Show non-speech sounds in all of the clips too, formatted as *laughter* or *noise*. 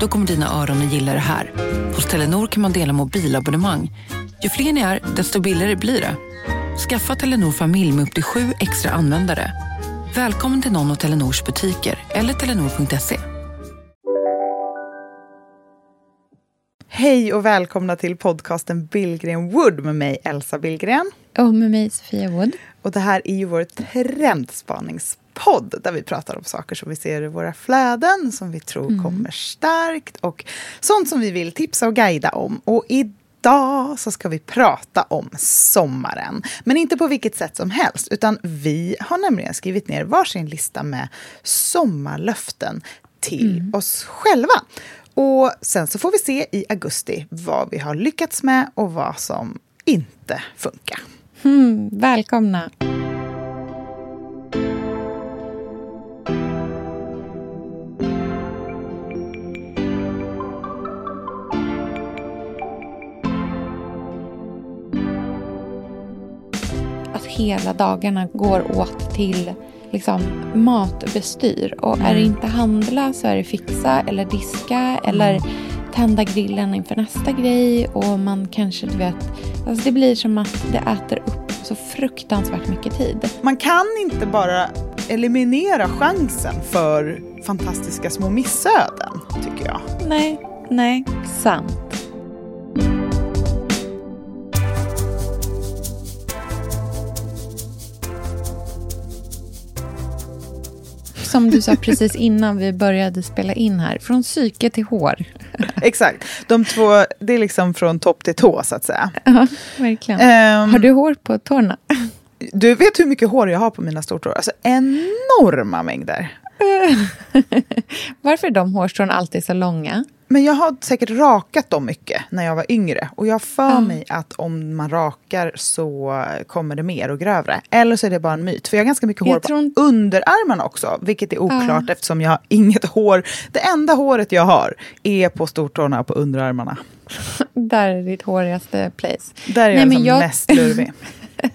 Då kommer dina öron att gilla det här. Hos Telenor kan man dela mobilabonnemang. Ju fler ni är, desto billigare blir det. Skaffa Telenor familj med upp till sju extra användare. Välkommen till någon av Telenors butiker eller telenor.se. Hej och välkomna till podcasten Billgren Wood med mig Elsa Billgren. Och med mig Sofia Wood. Och det här är ju vår trendspaningspodd där vi pratar om saker som vi ser i våra flöden, som vi tror Mm. kommer starkt och sånt som vi vill tipsa och guida om. Och idag så ska vi prata om sommaren. Men inte på vilket sätt som helst, utan vi har nämligen skrivit ner varsin lista med sommarlöften till Mm. oss själva. Och sen så får vi se i augusti vad vi har lyckats med och vad som inte funkar. Mm, välkomna. Hela dagarna går åt till liksom, matbestyr. Och är det inte handla så är det fixa eller diska eller tända grillen inför nästa grej. Och man kanske, du vet, alltså det blir som att det äter upp så fruktansvärt mycket tid. Man kan inte bara eliminera chansen för fantastiska små missöden, tycker jag. Nej, nej, sant. Som du sa precis innan vi började spela in här, från psyke till hår. *laughs* Exakt. De två, det är liksom från topp till tå, så att säga. Ja, verkligen. Ehm, Har du hår på tårna? Du vet hur mycket hår jag har på mina stortår? Alltså enorma mängder. *laughs* Varför är de hårstrån alltid så långa? Men jag har säkert rakat dem mycket när jag var yngre. Och jag har för Ja. mig att om man rakar så kommer det mer och grövre. Eller så är det bara en myt. För jag har ganska mycket Jag hår på inte- underarmarna också. Vilket är oklart eftersom jag har *laughs* inget hår. Det enda håret jag har är på stortårna och på underarmarna. *laughs* Där är ditt hårigaste place. Där är Nej, jag men liksom jag- mest lurvig. *laughs* *laughs*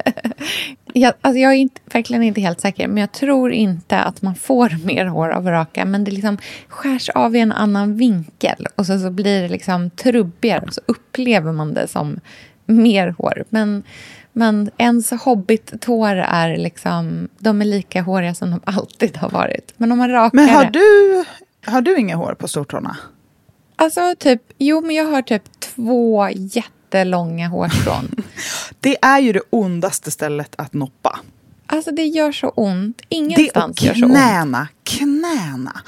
Jag, alltså jag är inte, verkligen inte helt säker, men jag tror inte att man får *laughs* mer hår av att raka. Men det liksom skärs av i en annan vinkel och så, så blir det liksom trubbigare och så upplever man det som mer hår. Men, men ens hobbit-tår är liksom, de är lika håriga som de alltid har varit. Men om man rakar Men har du, har du inga hår på stortårna? Alltså typ, jo men jag har typ två jättelånga hårstrån. *laughs* Det är ju det ondaste stället att noppa. Alltså det gör så ont. Det och Ingenstans gör så ont. knäna, knäna.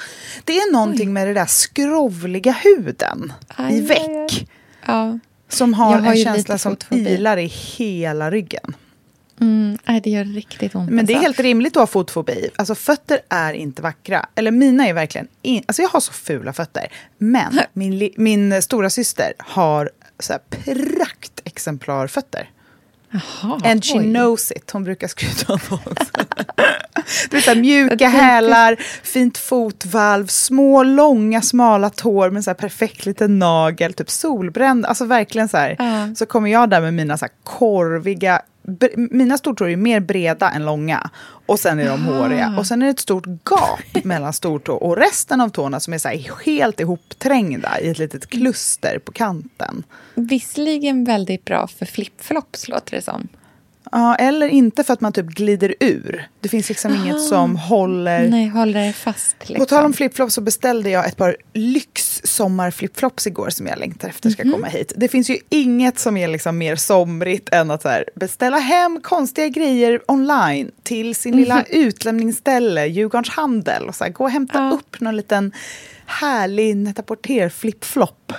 Det är någonting med det där skrovliga huden Aj, i aj. Ja. Som har, har en känsla som ilar i hela ryggen. Mm, nej, det gör riktigt ont. Men det är alltså. helt rimligt att ha fotfobi. Alltså fötter är inte vackra. Eller mina är verkligen... In, alltså jag har så fula fötter. Men *laughs* min, min stora syster har så här praktexemplarfötter. Jaha, And she oj. knows it. Hon brukar skryta om dem också. *laughs* Du vet, mjuka hälar, fint fotvalv, små, långa, smala tår med så här perfekt liten nagel, typ solbränd. Alltså verkligen så här. Ja. Så kommer jag där med mina så korviga... Mina stortår är mer breda än långa. Och sen är de håriga. Och sen är det ett stort gap *laughs* mellan stortå och resten av tårna som är så helt ihopträngda i ett litet kluster på kanten. Visserligen väldigt bra för flipflops, låter det som. Ja, eller inte för att man typ glider ur. Det finns liksom inget som håller... Nej, håller det fast. Liksom. På tal om flipflops så beställde jag ett par lyx sommarflipflops igår som jag längtar efter ska komma hit. Det finns ju inget som är liksom mer somrigt än att här, beställa hem konstiga grejer online till sin lilla utlämningsställe, Djurgårdens handel och så här, gå och hämta Ja. upp någon liten härlig netaporter flipflop.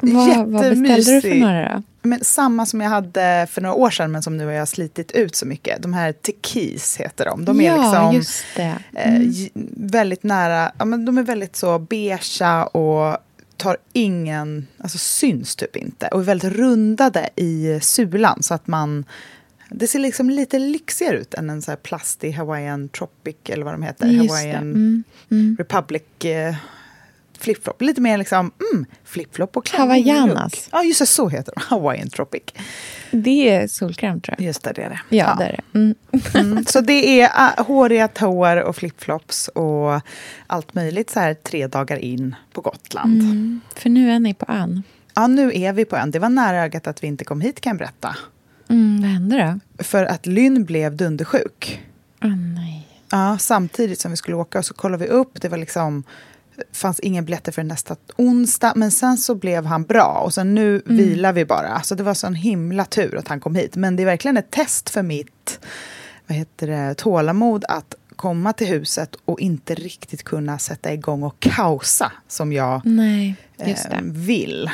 vad, vad beställde du för några då? Men samma som jag hade för några år sedan men som nu har jag slitit ut så mycket. De här Tekis heter de. De är ja, liksom just det. eh, väldigt nära, ja, men de är väldigt så beigea och tar ingen, alltså syns typ inte. Och är väldigt rundade i sulan så att man det ser liksom lite lyxigare ut än en så här plastig Hawaiian Tropic eller vad de heter. Just Hawaiian Mm. Mm. Republic eh, flipflop. Lite mer liksom mm, flipflop och klänning. Hawaiianas. Ja, just det, så heter de. *laughs* Hawaiian Tropic. Det är solkräm tror jag. Just det, det är det. Ja, det är det. Mm. Mm, så det är ah, håriga tår och flipflops och allt möjligt så här tre dagar in på Gotland. Mm. För nu är ni på ön. Ja, nu är vi på ön. Det var nära ögat att vi inte kom hit kan jag berätta. Mm, vad hände då? För att Lynn blev dundersjuk. Åh nej. Ja, samtidigt som vi skulle åka så kollade vi upp. Det var liksom fanns inga biljetter för nästa onsdag. Men sen så blev han bra och sen nu Mm. vilar vi bara. Så det var sån himla tur att han kom hit. Men det är verkligen ett test för mitt vad heter det, tålamod att komma till huset och inte riktigt kunna sätta igång och kaosa som jag eh, vill.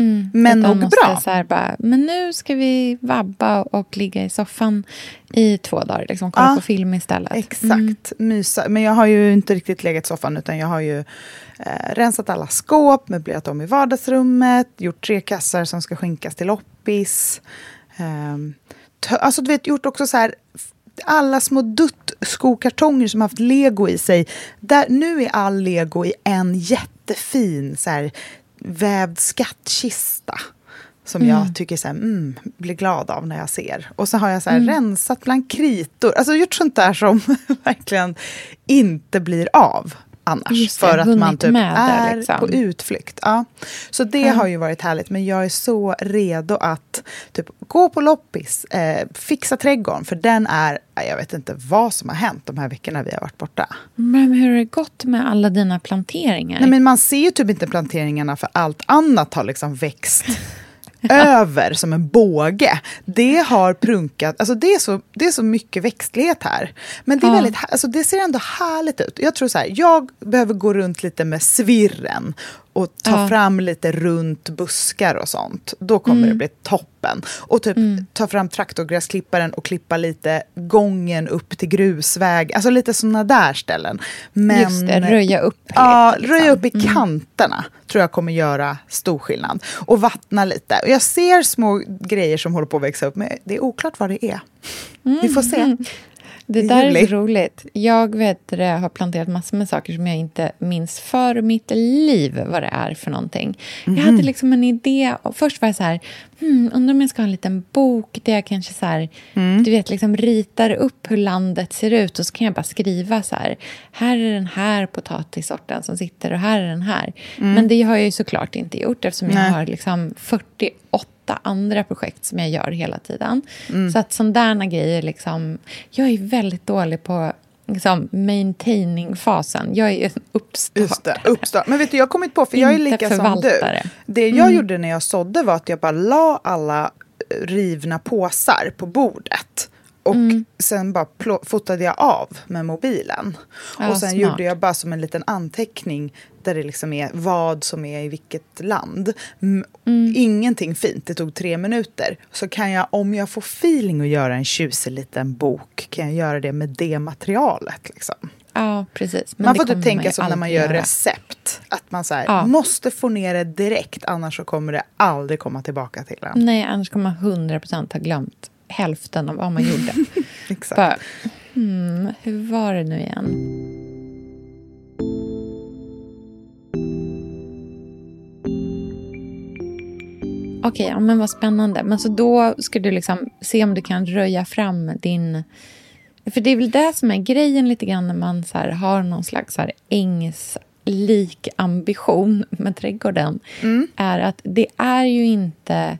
Mm. men nog bra. Så här bara, men nu ska vi vabba och ligga i soffan i två dagar. Liksom, kolla Ja, på film istället. Exakt, Mm. mysa. Men jag har ju inte riktigt legat i soffan utan jag har ju eh, rensat alla skåp, möblerat om i vardagsrummet, gjort tre kassar som ska skänkas till loppis. Tö- alltså du vet, gjort också så här alla små dutt-skokartonger som haft lego i sig. Där, nu är all lego i en jättefin så här, vävd skattkista. Som jag tycker så här, mm, blir glad av när jag ser. Och så har jag så här, rensat bland kritor. Alltså gjort sånt där som *laughs* verkligen inte blir av annars. För att man typ är liksom. på utflykt. Ja. Så det har ju varit härligt. Men jag är så redo att typ, gå på loppis, eh, fixa trädgården. För den är, jag vet inte vad som har hänt de här veckorna vi har varit borta. Men hur har det gått med alla dina planteringar? Nej, men man ser ju typ inte planteringarna för allt annat har liksom växt *laughs* *laughs* över som en båge. Det har prunkat, alltså det är så, det är så mycket växtlighet här. Men det, är väldigt, alltså det ser ändå härligt ut. Jag tror så här, jag behöver gå runt lite med svirren och ta Ja. fram lite runt buskar och sånt. Då kommer det bli toppen. Och typ ta fram traktorgräsklipparen och klippa lite gången upp till grusväg. Alltså lite såna där ställen. Men, Just det, röja upp Ja, liksom. röja upp i kanterna tror jag kommer göra stor skillnad. Och vattna lite. Och jag ser små grejer som håller på att växa upp, men det är oklart vad det är. Vi får se. Det där juli. är så roligt. Jag vet det, har planterat massor med saker som jag inte minns för mitt liv vad det är för någonting. Jag Mhm. hade liksom en idé. Och först var jag så här, hmm, undrar om jag ska ha en liten bok där jag kanske så här, Mm. du vet, liksom ritar upp hur landet ser ut och så kan jag bara skriva så här, här är den här potatissorten som sitter och här är den här. Men det har jag ju såklart inte gjort eftersom jag Mm. Nej. har liksom 48 andra projekt som jag gör hela tiden. Mm. Så att sådana grejer, liksom, jag är väldigt dålig på liksom, maintaining-fasen. Jag är en uppstartare. Uppstart. Men vet du, jag har kommit på, för jag är lika som du. förvaltare. Det jag gjorde när jag sådde var att jag bara la alla rivna påsar på bordet. Och sen bara fotade jag av med mobilen. Ja, och sen smart. gjorde jag bara som en liten anteckning där det liksom är vad som är i vilket land. M- Ingenting fint, det tog tre minuter. Så kan jag, om jag får feeling att göra en tjusig liten bok, kan jag göra det med det materialet. Liksom. Ja, precis. Men man får typ tänka som när man gör göra. recept. Att man så här, Ja. måste få ner det direkt, annars så kommer det aldrig komma tillbaka till en. Nej, annars kommer man 100% ha glömt hälften av vad man gjorde. *laughs* Exakt. Bara, hmm, hur var det nu igen? Okej, ja, men vad spännande. Men så då ska du liksom se om du kan röja fram din... För det är väl det som är grejen lite grann när man så här har någon slags så här ängslik ambition med trädgården. Är att det är ju inte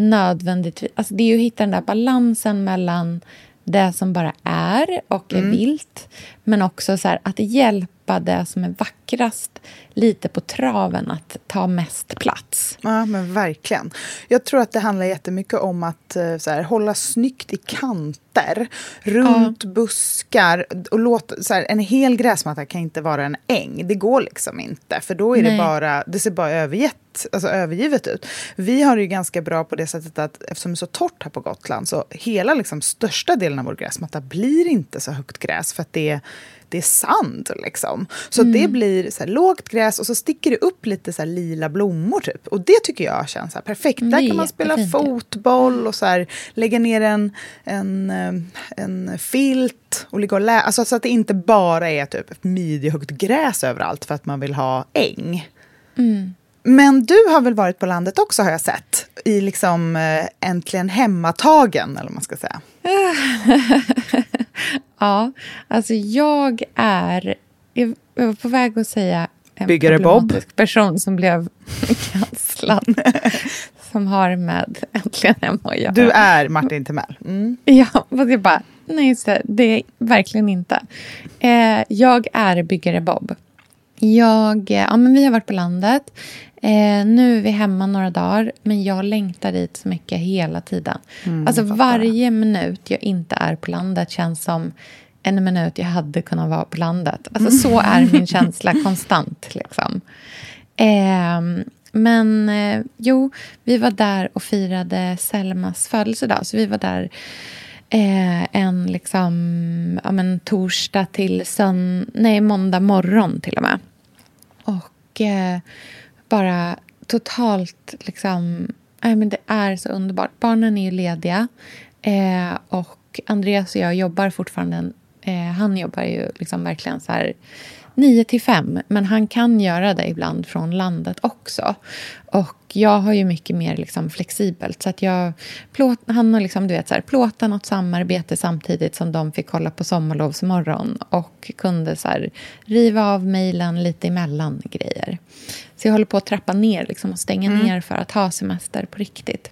nödvändigtvis... Alltså det är ju att hitta den där balansen mellan det som bara är och är vilt men också så här, att hjälpa det som är vackrast lite på traven att ta mest plats. Ja, men verkligen. Jag tror att det handlar jättemycket om att eh, så här, hålla snyggt i kanter, runt buskar. Och låta, så här, en hel gräsmatta kan inte vara en äng. Det går liksom inte. För då är det bara, det ser bara övergett, alltså övergivet ut. Vi har det ju ganska bra på det sättet att eftersom det är så torrt här på Gotland så hela liksom, största delen av vår gräsmatta blir inte så högt gräs för att det är det är sand liksom. Så det blir så här, lågt gräs och så sticker det upp lite så här, lila blommor typ. Och det tycker jag känns så här, perfekt. Mm, Där kan man spela fotboll och så här, lägga ner en, en, eh, en filt och ligga och lä- alltså, så att det inte bara är typ midjehögt gräs överallt för att man vill ha äng. Mm. Men du har väl varit på landet också har jag sett? I liksom eh, Äntligen hemmatagen, eller vad man ska säga. *laughs* Ja, alltså jag är... Jag var på väg att säga en Byggare Bob. problematisk person som blev kanslad. *laughs* som har med Äntligen hemma att göra. Du är Martin Timell. Mm. *laughs* Ja, fast jag bara, nej just det, det är verkligen inte. Eh, jag är byggare Bob. Jag, ja, men vi har varit på landet. Eh, nu är vi hemma några dagar, men jag längtar dit så mycket hela tiden. alltså varje minut jag inte är på landet känns som en minut jag hade kunnat vara på landet. Alltså *laughs* så är min känsla konstant. Liksom. Eh, men eh, jo, vi var där och firade Selmas födelsedag. Så vi var där eh, en liksom, ja, men, torsdag till sön nej, måndag morgon till och med. Och eh, bara totalt liksom... Nej, men det är så underbart. Barnen är ju lediga. Eh, och Andreas och jag jobbar fortfarande... Eh, han jobbar ju liksom verkligen så här 9 till 5. Men han kan göra det ibland från landet också. Och jag har ju mycket mer liksom flexibelt. Så att jag plåt, han har liksom, du vet, så här, plåta något samarbete samtidigt som de fick kolla på Sommarlovsmorgon. Och kunde så här, riva av mejlen lite emellan grejer. Så jag håller på att trappa ner liksom, och stänga ner för att ha semester på riktigt.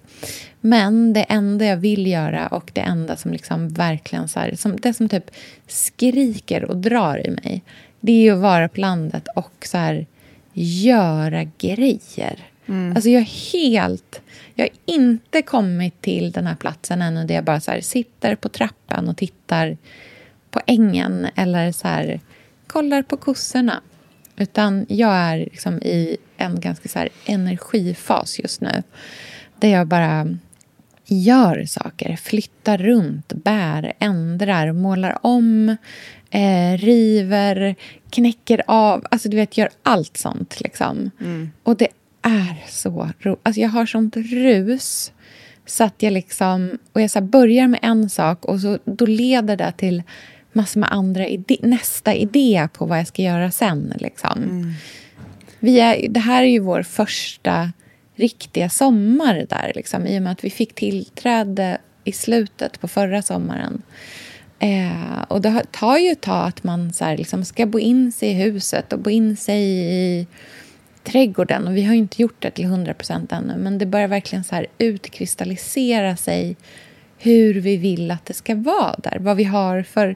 Men det enda jag vill göra och det enda som liksom verkligen så här, som, det som typ skriker och drar i mig det är ju att vara på landet och så här, göra grejer. Alltså jag är helt... Jag har inte kommit till den här platsen ännu där jag bara så här, sitter på trappan och tittar på ängen eller så här, kollar på kossorna. Utan jag är liksom i en ganska så här energifas just nu. Där jag bara gör saker, flyttar runt, bär, ändrar, målar om, eh, river, knäcker av. Alltså du vet, gör allt sånt liksom. Och det är så roligt. Alltså jag har sånt rus. Så att jag liksom, och jag så börjar med en sak och så, då leder det till massor med andra ide nästa idé på vad jag ska göra sen. Liksom. Vi är, det här är ju vår första riktiga sommar där, liksom, i och med att vi fick tillträde i slutet på förra sommaren. Eh, och det tar ju ett tag att man så här, liksom, ska bo in sig i huset och bo in sig i trädgården. Och vi har ju inte gjort det till 100 procent ännu, men det börjar verkligen så här utkristallisera sig hur vi vill att det ska vara där. Vad vi har för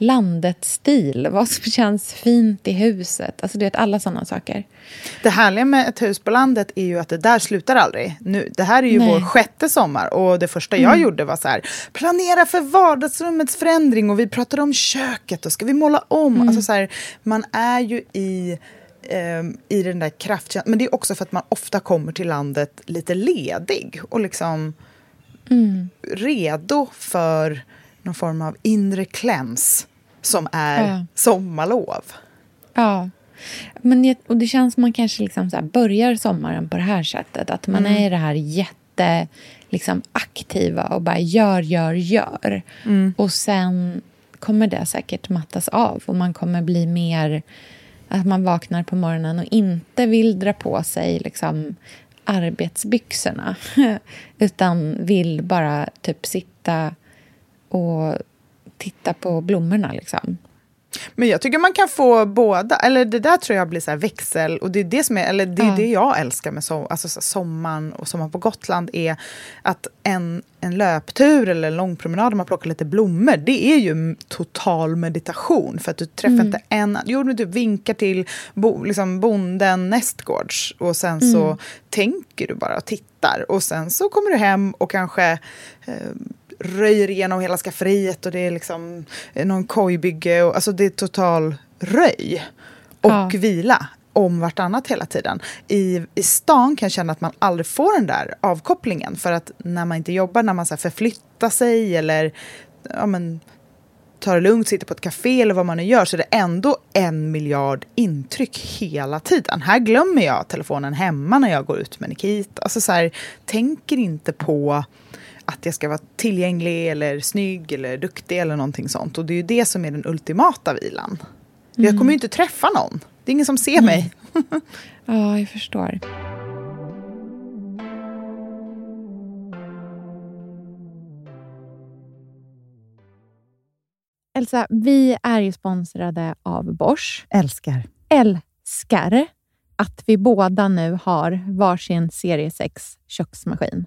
landet-stil, vad som känns fint i huset. Alltså du vet, alla sådana saker. Det härliga med ett hus på landet är ju att det där slutar aldrig. Nu, det här är ju Nej. vår sjätte sommar och det första jag gjorde var så här, planera för vardagsrummets förändring och vi pratade om köket och ska vi måla om? Alltså så här, man är ju i ehm, i den där kraftkänslan. Men det är också för att man ofta kommer till landet lite ledig och liksom redo för någon form av inre kläns som är Ja. sommarlov. Ja. Men, och det känns som man kanske liksom så börjar sommaren på det här sättet. Att man är i det här jätte liksom, aktiva och bara gör, gör, gör. Och sen kommer det säkert mattas av och man kommer bli mer... Att man vaknar på morgonen och inte vill dra på sig liksom, arbetsbyxorna *laughs* utan vill bara typ sitta och titta på blommorna. Liksom. Men jag tycker man kan få båda. Eller det där tror jag blir så här växel. Och det är det som är, eller det, är Ja. det jag älskar med so alltså så sommaren och sommaren på Gotland är att en, en löptur eller en lång promenad där man plockar lite blommor, det är ju total meditation. För att du träffar inte en... Jo, du vinkar till bo, liksom bonden nästgårds och sen så tänker du bara och tittar. Och sen så kommer du hem och kanske eh, röjer igenom hela skafferiet och det är liksom någon kojbygge. Och, alltså det är total röj och Ja. vila om vartannat hela tiden. I, I stan kan jag känna att man aldrig får den där avkopplingen för att när man inte jobbar, när man så förflyttar sig eller ja, men, tar det lugnt, sitter på ett café eller vad man nu gör så är det ändå en miljard intryck hela tiden. Här glömmer jag telefonen hemma när jag går ut med Nikita. Alltså så här, tänker inte på att jag ska vara tillgänglig eller snygg eller duktig eller någonting sånt. Och det är ju det som är den ultimata vilan. Jag Mm. kommer ju inte träffa någon. Det är ingen som ser mig. Ja, jag förstår. Elsa, vi är ju sponsrade av Bosch. Älskar. Älskar att vi båda nu har varsin serie 6 köksmaskin.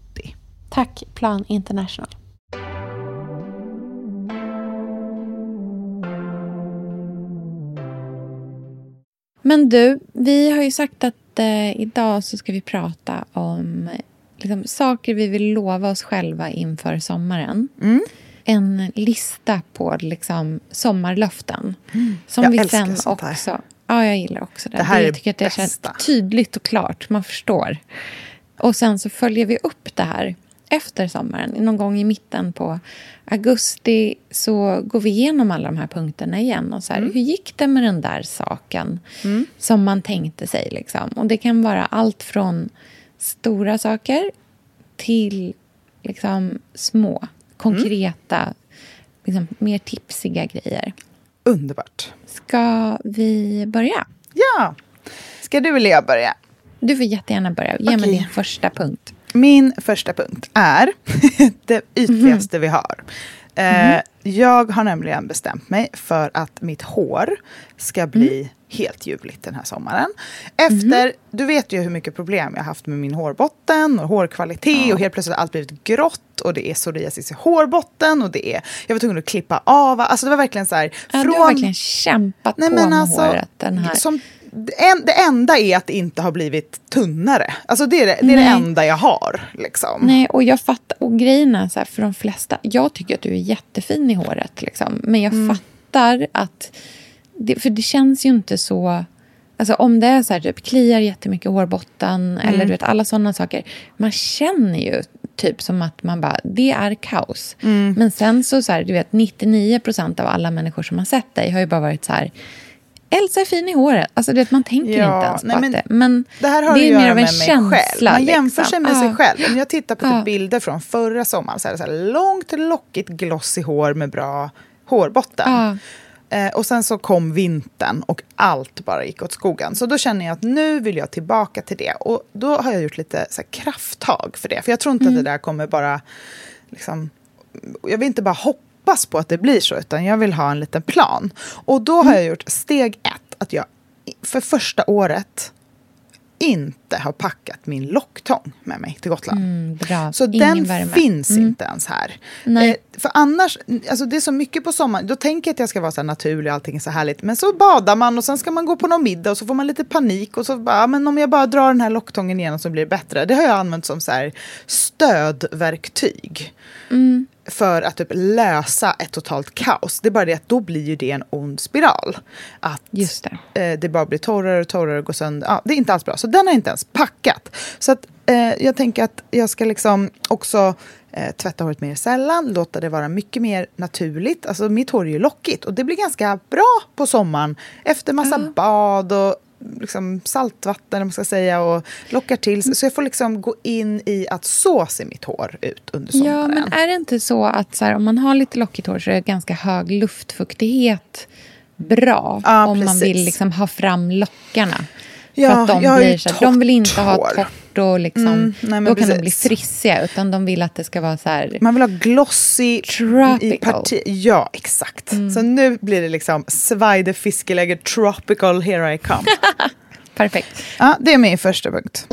Tack Plan International. Men du, vi har ju sagt att eh, idag så ska vi prata om liksom, saker vi vill lova oss själva inför sommaren. Mm. En lista på liksom, sommarlöften. Mm. Som jag vi älskar sen sånt här. också... Ja, jag gillar också det. Det här det, är tycker att det bästa. känns tydligt och klart. Man förstår. Och sen så följer vi upp det här efter sommaren. Någon gång i mitten på augusti så går vi igenom alla de här punkterna igen. Och så här, mm. Hur gick det med den där saken mm. som man tänkte sig? Liksom? Och Det kan vara allt från stora saker till liksom, små, konkreta, mm. liksom, mer tipsiga grejer. Underbart. Ska vi börja? Ja! Ska du eller jag börja? Du får jättegärna börja. Ge okay. mig din första punkt. Min första punkt är *laughs* det ytligaste mm. vi har. Mm. jag har nämligen bestämt mig för att mitt hår ska bli mm. helt ljuvligt den här sommaren. Efter, mm. du vet ju hur mycket problem jag har haft med min hårbotten och hårkvalitet ja. och helt plötsligt har allt blivit grått och det är psoriasis i hårbotten och det är, jag var tvungen att klippa av, alltså det var verkligen så här. Ja, från, du har verkligen kämpat nej, på med alltså, håret den här. Som, det, enda är att det inte har blivit tunnare. Alltså det är det, det, är det enda jag har. Liksom. Nej, och jag fattar. Och grejen är så här, för de flesta. Jag tycker att du är jättefin i håret. Liksom, men jag mm. fattar att... Det, för det känns ju inte så... Alltså om det är så här, typ kliar jättemycket i hårbotten mm. eller du vet alla sådana saker. Man känner ju typ som att man bara, det är kaos. Mm. Men sen så, så här, du vet 99 procent av alla människor som har sett dig har ju bara varit så här Elsa är fin i håret. Alltså, det, man tänker ja, inte ens på nej, men, det. Men det här har det är mer av en känsla. Själv. Man jämför sig med liksom. sig själv. Om jag tittar på typ bilder från förra sommaren så är det så här långt, lockigt, glossy hår med bra hårbotten. Eh, och sen så kom vintern och allt bara gick åt skogen. Så då känner jag att nu vill jag tillbaka till det. Och då har jag gjort lite så här, krafttag för det. För jag tror inte mm. att det där kommer bara... Liksom, jag vill inte bara hoppa hoppas på att det blir så, utan jag vill ha en liten plan. Och då har jag gjort steg ett, att jag för första året inte har packat min locktång med mig till Gotland. Mm, så Ingen den värme. finns mm. inte ens här. Eh, för annars, alltså det är så mycket på sommaren, då tänker jag att jag ska vara så naturlig och allting är så härligt. Men så badar man och sen ska man gå på någon middag och så får man lite panik och så bara, men om jag bara drar den här locktången igenom så blir det bättre. Det har jag använt som så här stödverktyg. Mm för att typ lösa ett totalt kaos. Det är bara det att då blir ju det en ond spiral. Att det. Eh, det bara blir torrare och torrare och går sönder. Ja, det är inte alls bra. Så den har jag inte ens packat. Så att, eh, jag tänker att jag ska liksom också eh, tvätta håret mer sällan, låta det vara mycket mer naturligt. Alltså mitt hår är ju lockigt och det blir ganska bra på sommaren efter massa uh. bad och liksom saltvatten man ska säga, och lockar till. Så jag får liksom gå in i att så ser mitt hår ut under sommaren. Ja, men är det inte så att så här, om man har lite lockigt hår så är det ganska hög luftfuktighet bra ja, om precis. man vill liksom ha fram lockarna? Ja, för att de, jag blir så de vill inte ha torrt och liksom, Mm, nej, då kan de bli precis. frissiga. Utan de vill att det ska vara så här... Man vill ha glossy i Tropical. parti. Ja, exakt. Så nu blir det liksom svajde fiskeläger tropical, here I come. *laughs* Perfekt. ja, det är min första punkt.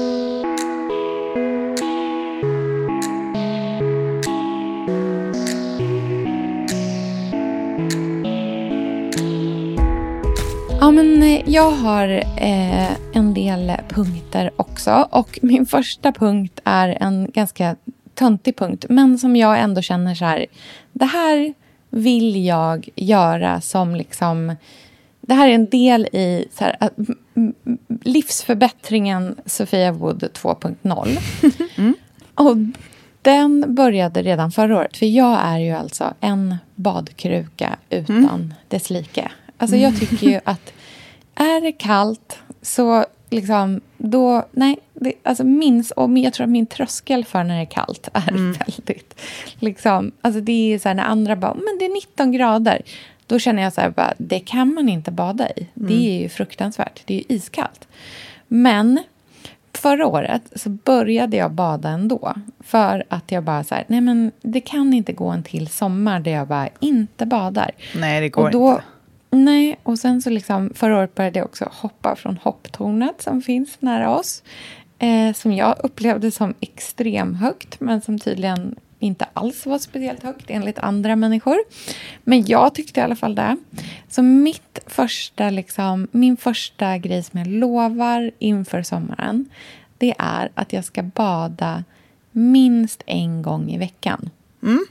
Ja, men eh, jag har eh, en del punkter också. Och min första punkt är en ganska töntig punkt, men som jag ändå känner så här. Det här vill jag göra som liksom... Det här är en del i så här, livsförbättringen Sofia Wood 2.0. *laughs* Och den började redan förra året. För jag är ju alltså en badkruka utan dess like. Alltså jag tycker ju *laughs* att är det kallt så liksom då, nej, det, alltså minns, och jag tror att min tröskel för när det är kallt är väldigt, liksom, alltså det är så här när andra bara, men det är 19 grader. Då känner jag så här, bara, det kan man inte bada i. Det är ju fruktansvärt, det är ju iskallt. Men förra året så började jag bada ändå. För att jag bara så här, nej men det kan inte gå en till sommar där jag bara inte badar. Nej, det går och då, inte. Nej, och sen så liksom förra året började jag också hoppa från hopptornet som finns nära oss. Eh, som jag upplevde som extremhögt, men som tydligen inte alls var speciellt högt enligt andra människor. Men jag tyckte i alla fall det. Så mitt första, liksom, min första grej som jag lovar inför sommaren det är att jag ska bada minst en gång i veckan. Mm.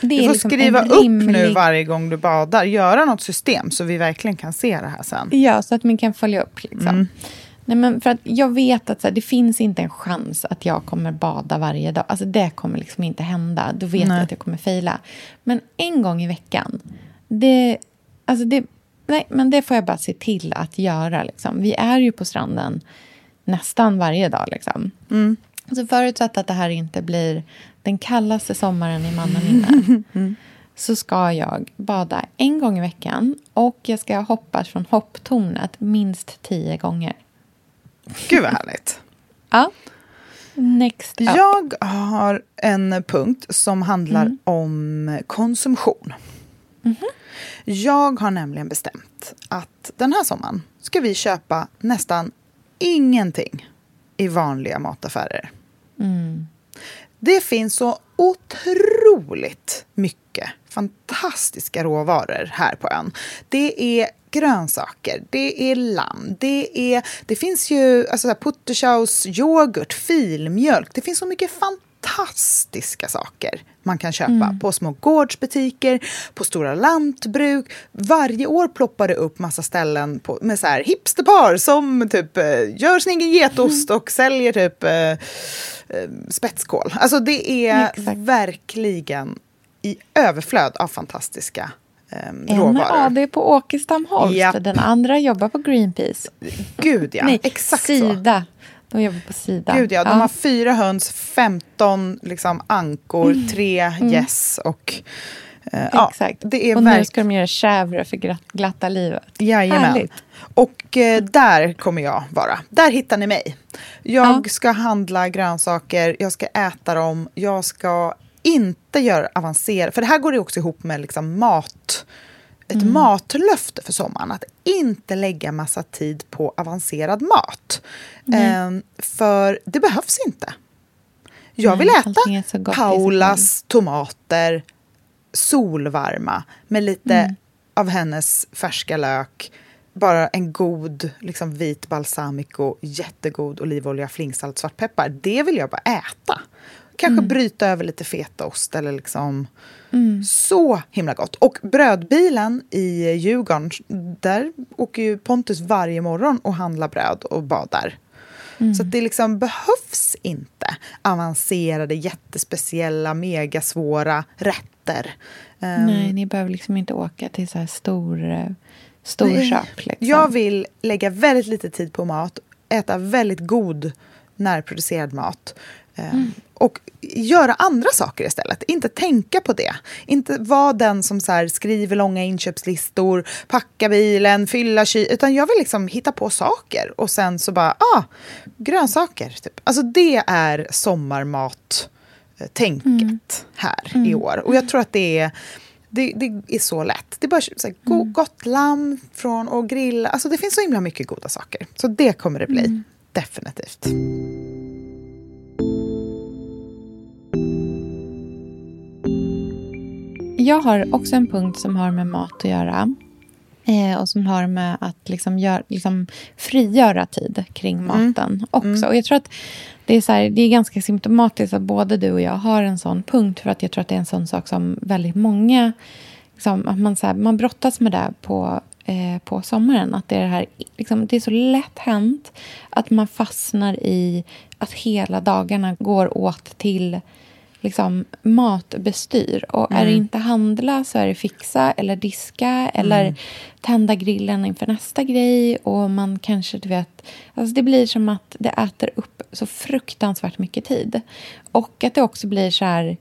Det. Du får liksom skriva upp rimlig- nu varje gång du badar. Göra något system så vi verkligen kan se det här sen. Ja, så att man kan följa upp. Liksom. Mm. Nej, men för att jag vet att så här, det finns inte en chans att jag kommer bada varje dag. Alltså Det kommer liksom inte hända. Då vet Nej. jag att jag kommer fejla. Men en gång i veckan, det, alltså det, nej, men det får jag bara se till att göra. Liksom. Vi är ju på stranden nästan varje dag. Liksom. Mm. Så förutsatt att det här inte blir den kallaste sommaren i mannaminne *laughs* så ska jag bada en gång i veckan och jag ska hoppa från hopptornet minst tio gånger. Gud vad härligt. *laughs* Ja. Next up. Jag har en punkt som handlar Mm. om konsumtion. Mhm. Jag har nämligen bestämt att den här sommaren ska vi köpa nästan ingenting i vanliga mataffärer. Mm. Det finns så otroligt mycket fantastiska råvaror här på ön. Det är grönsaker, det är lamm, det, är, det finns ju alltså, putterschaus, yoghurt, filmjölk. Det finns så mycket fantastiskt fantastiska saker man kan köpa på små gårdsbutiker, på stora lantbruk. Varje år ploppar det upp massa ställen på, med så här hipsterpar som typ eh, gör sin egen getost och *laughs* säljer typ eh, eh, spetskål. Alltså det är Exakt. verkligen i överflöd av fantastiska eh, En råvaror. AD på Åkestam Holst, Japp. den andra jobbar på Greenpeace. Gud ja, Nej, exakt så. De jobbar på Sida. Gud ja, de har fyra höns, 15 liksom, ankor, tre gäss och... eh, ja, Exakt. det är och nu ska de göra chèvre för glatt, glatta livet. Jajamän. Härligt. Och eh, där kommer jag vara. Där hittar ni mig. Jag Ja. ska handla grönsaker, jag ska äta dem, jag ska inte göra avancerat... För det här går ju också ihop med liksom mat, ett Mm. matlöfte för sommaren. Att inte lägga massa tid på avancerad mat. Ehm, för det behövs inte. Jag vill Nej, äta Paulas tomater solvarma med lite Mm. av hennes färska lök. Bara en god liksom, vit balsamico, jättegod olivolja, flingsalt, svartpeppar. Det vill jag bara äta. Kanske Mm. bryta över lite fetaost eller liksom... Så himla gott. Och brödbilen i Djurgården, där åker ju Pontus varje morgon och handlar bröd och badar. Så att det liksom behövs inte avancerade, jättespeciella, megasvåra rätter. Ehm, Nej, ni behöver liksom inte åka till så här stor, eh, storköp. Liksom. Jag vill lägga väldigt lite tid på mat, äta väldigt god närproducerad mat. Eh, Och göra andra saker istället. Inte tänka på det. Inte vara den som så skriver långa inköpslistor, packa bilen, fylla kyl. Utan jag vill liksom hitta på saker. Och sen så bara, ah, grönsaker. Typ. Alltså det är sommarmat-tänket här i år. Och jag tror att det är det, det är så lätt. Det är bara så här, go, gott lamm från och grilla. Alltså det finns så himla mycket goda saker. Så det kommer det bli. Definitivt. Jag har också en punkt som har med mat att göra. Eh, och som har med att liksom gör, liksom frigöra tid kring maten också. Och jag tror att det är, så här, det är ganska symptomatiskt att både du och jag har en sån punkt. För att jag tror att det är en sån sak som väldigt många... Liksom, att man, så här, man brottas med det på, eh, på sommaren. Att det är, det, här, liksom, det är så lätt hänt att man fastnar i att hela dagarna går åt till liksom, matbestyr. Och är det inte handla så är det fixa eller diska eller tända grillen inför nästa grej. Och man kanske, du vet... Alltså det blir som att det äter upp så fruktansvärt mycket tid. Och att det också blir så här...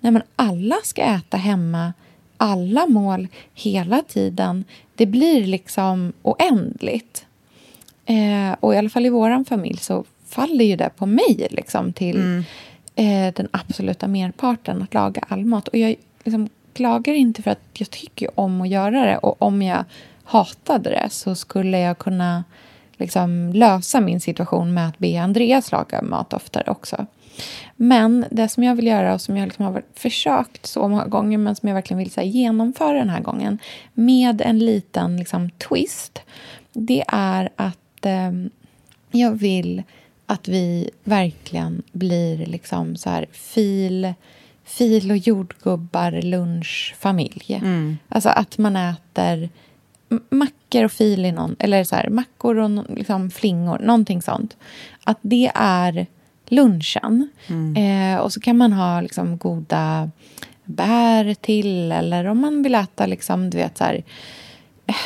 Nej, men alla ska äta hemma. Alla mål hela tiden. Det blir liksom oändligt. Eh, och i alla fall i vår familj så faller ju det på mig liksom till eh, den absoluta merparten att laga all mat. Och jag liksom, klagar inte för att jag tycker om att göra det. Och om jag hatade det så skulle jag kunna liksom, lösa min situation med att be Andreas laga mat oftare också. Men det som jag vill göra och som jag liksom har försökt så många gånger men som jag verkligen vill här, genomföra den här gången med en liten liksom, twist det är att eh, jag vill att vi verkligen blir liksom så här fil, fil och jordgubbar lunchfamilj. Alltså att man äter mackor och fil i någon, eller så här, mackor och liksom flingor, någonting sånt. Att det är lunchen. Eh, och så kan man ha liksom goda bär till eller om man vill äta liksom, du vet så här,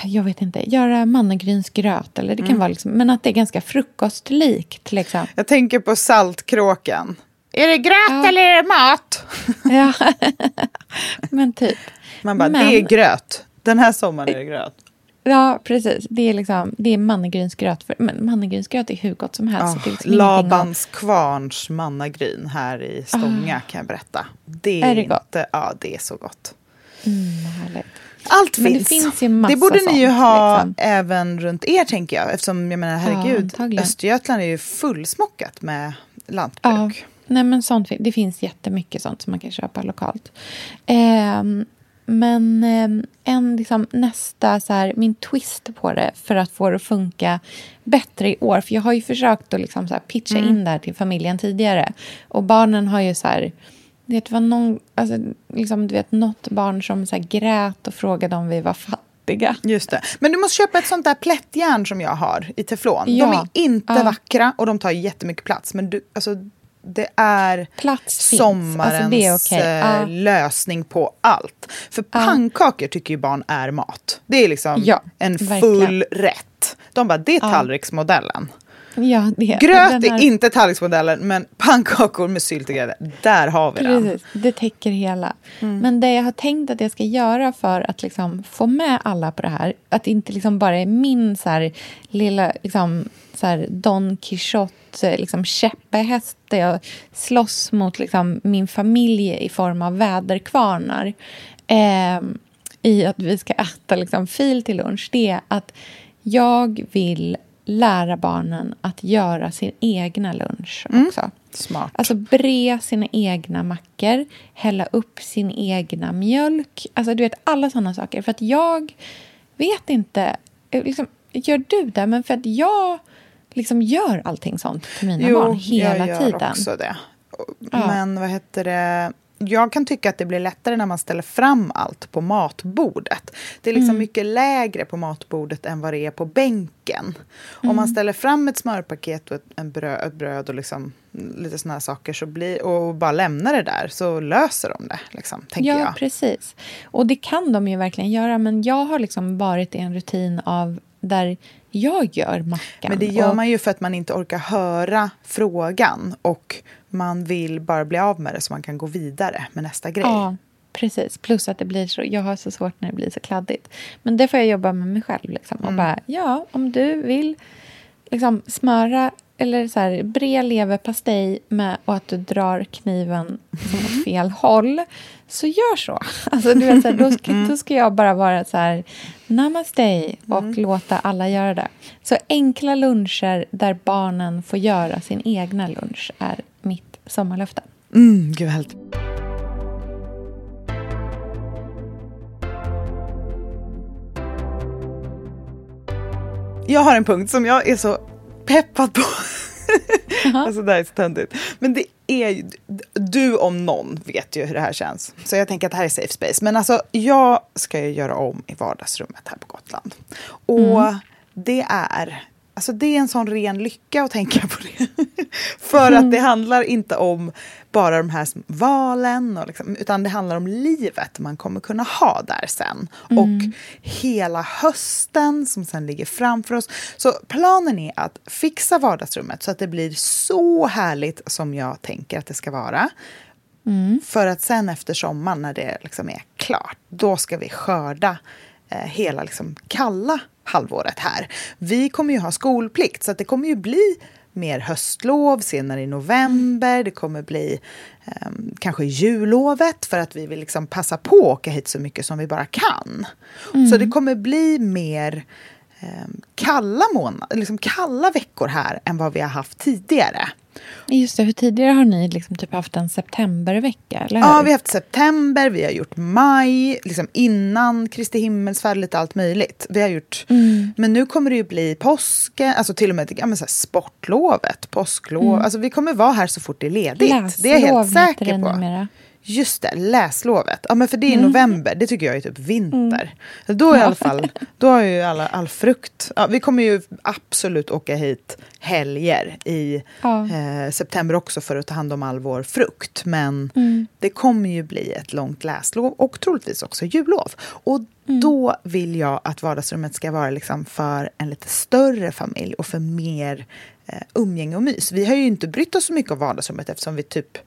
jag vet inte, göra mannagrynsgröt. Eller det kan vara liksom, men att det är ganska frukostlikt. Liksom. Jag tänker på saltkråkan. Är det gröt Ja. eller är det mat? *laughs* Ja. *laughs* men typ. Man bara, Men- det är gröt. Den här sommaren är det gröt. Ja, precis. Det är, liksom, det är mannagrynsgröt. För, men mannagrynsgröt är hur gott som helst. Oh, liksom Labans kvarns mannagryn här i Stånga kan jag berätta. Det är, Är det inte, gott? Ja, det är så gott. Mm, härligt. Allt Men det finns. finns ju massa det borde ni ju sånt, ha liksom. även runt er, tänker jag. Eftersom, jag menar, herregud, antagligen. Östergötland är ju fullsmockat med Ja, lantbruk. nej men sånt, det finns jättemycket sånt som man kan köpa lokalt. Ehm, men ehm, en liksom, nästa, så här, min twist på det för att få det att funka bättre i år. För jag har ju försökt att liksom, så här, pitcha in det här till familjen tidigare. Och barnen har ju så här... Det var någon, alltså, liksom, du vet, något barn som så här, grät och frågade om vi var fattiga. Just det. Men du måste köpa ett sånt där plättjärn som jag har i teflon. De Ja. är inte Ja. vackra och de tar jättemycket plats. Men du, alltså, det är Plats sommarens Alltså, det är okej. eh, Ja. lösning på allt. För pannkakor tycker ju barn är mat. Det är liksom Ja, en verkligen. full rätt. De bara, det är tallriksmodellen. Ja, det, Gröt är inte tallriksmodellen, men pannkakor med sylt och grädde, där har vi den. Precis, det täcker hela. Mm. Men det jag har tänkt att jag ska göra för att liksom få med alla på det här, att det inte liksom bara är min så här, lilla liksom, så här, Don Quijote liksom, käpphäst där jag slåss mot liksom, min familj i form av väderkvarnar ehm, i att vi ska äta liksom, fil till lunch, det är att jag vill lära barnen att göra sin egna lunch också. Smart. Alltså bre sina egna mackor, hälla upp sin egna mjölk. Alltså du vet alla sådana saker. För att jag vet inte, liksom, gör du det? Men för att jag liksom gör allting sånt för mina barn hela jag gör tiden. också det. Ja. Men vad heter det? Jag kan tycka att det blir lättare när man ställer fram allt på matbordet. Det är liksom Mm. mycket lägre på matbordet än vad det är på bänken. Om Mm. man ställer fram ett smörpaket och ett, en bröd, ett bröd och liksom lite såna här saker så blir, och bara lämnar det där så löser de det, liksom, tänker ja, jag. precis. Och det kan de ju verkligen göra. Men jag har liksom varit i en rutin av där jag gör mackan. Men det gör Och- man ju för att man inte orkar höra frågan och man vill bara bli av med det så man kan gå vidare med nästa grej. Ja, precis. Plus att det blir så, jag har så svårt när det blir så kladdigt. Men det får jag jobba med mig själv. Liksom. Mm. Och bara, ja, om du vill liksom, smöra eller så här, bre leverpastej med och att du drar kniven åt fel håll, så gör så. Alltså, du vet, så här, då, ska, då ska jag bara vara så här, namaste och låta alla göra det. Så enkla luncher där barnen får göra sin egna lunch är mitt sommarlöfte. Mm, gud härligt. Jag har en punkt som jag är så peppad på. alltså det här är så töntigt. Men det är ju, du om någon vet ju hur det här känns. Så jag tänker att det här är safe space. Men alltså jag ska ju göra om i vardagsrummet här på Gotland. Och det är Alltså det är en sån ren lycka att tänka på det. *laughs* För att det handlar inte om bara de här valen, och liksom, utan det handlar om livet man kommer kunna ha där sen. Och hela hösten som sen ligger framför oss. Så planen är att fixa vardagsrummet så att det blir så härligt som jag tänker att det ska vara. För att sen efter sommaren när det liksom är klart, då ska vi skörda eh, hela liksom kalla halvåret här. Vi kommer ju ha skolplikt så att det kommer ju bli mer höstlov senare i november. Det kommer bli eh, kanske jullovet för att vi vill liksom passa på att åka hit så mycket som vi bara kan. Så det kommer bli mer kalla månader, liksom kalla veckor här än vad vi har haft tidigare. Just det, för tidigare har ni liksom typ haft en septembervecka, eller hur? Ja, vi har haft september, vi har gjort maj, liksom innan Kristi himmelsfärd, lite allt möjligt. Vi har gjort, Men nu kommer det ju bli påsken, alltså till och med ja, men så här, sportlovet, påsklov. Alltså vi kommer vara här så fort det är ledigt. det är jag helt Läslov säker på. numera. Just det, läslovet. Ja, men för det är i november, det tycker jag är typ vinter. Då, är i alla fall, då har ju alla all frukt. Ja, vi kommer ju absolut åka hit helger i Ja. eh, september också för att ta hand om all vår frukt. Men det kommer ju bli ett långt läslov och troligtvis också jullov. Och då vill jag att vardagsrummet ska vara liksom för en lite större familj och för mer eh, umgänge och mys. Vi har ju inte brytt oss så mycket om vardagsrummet eftersom vi typ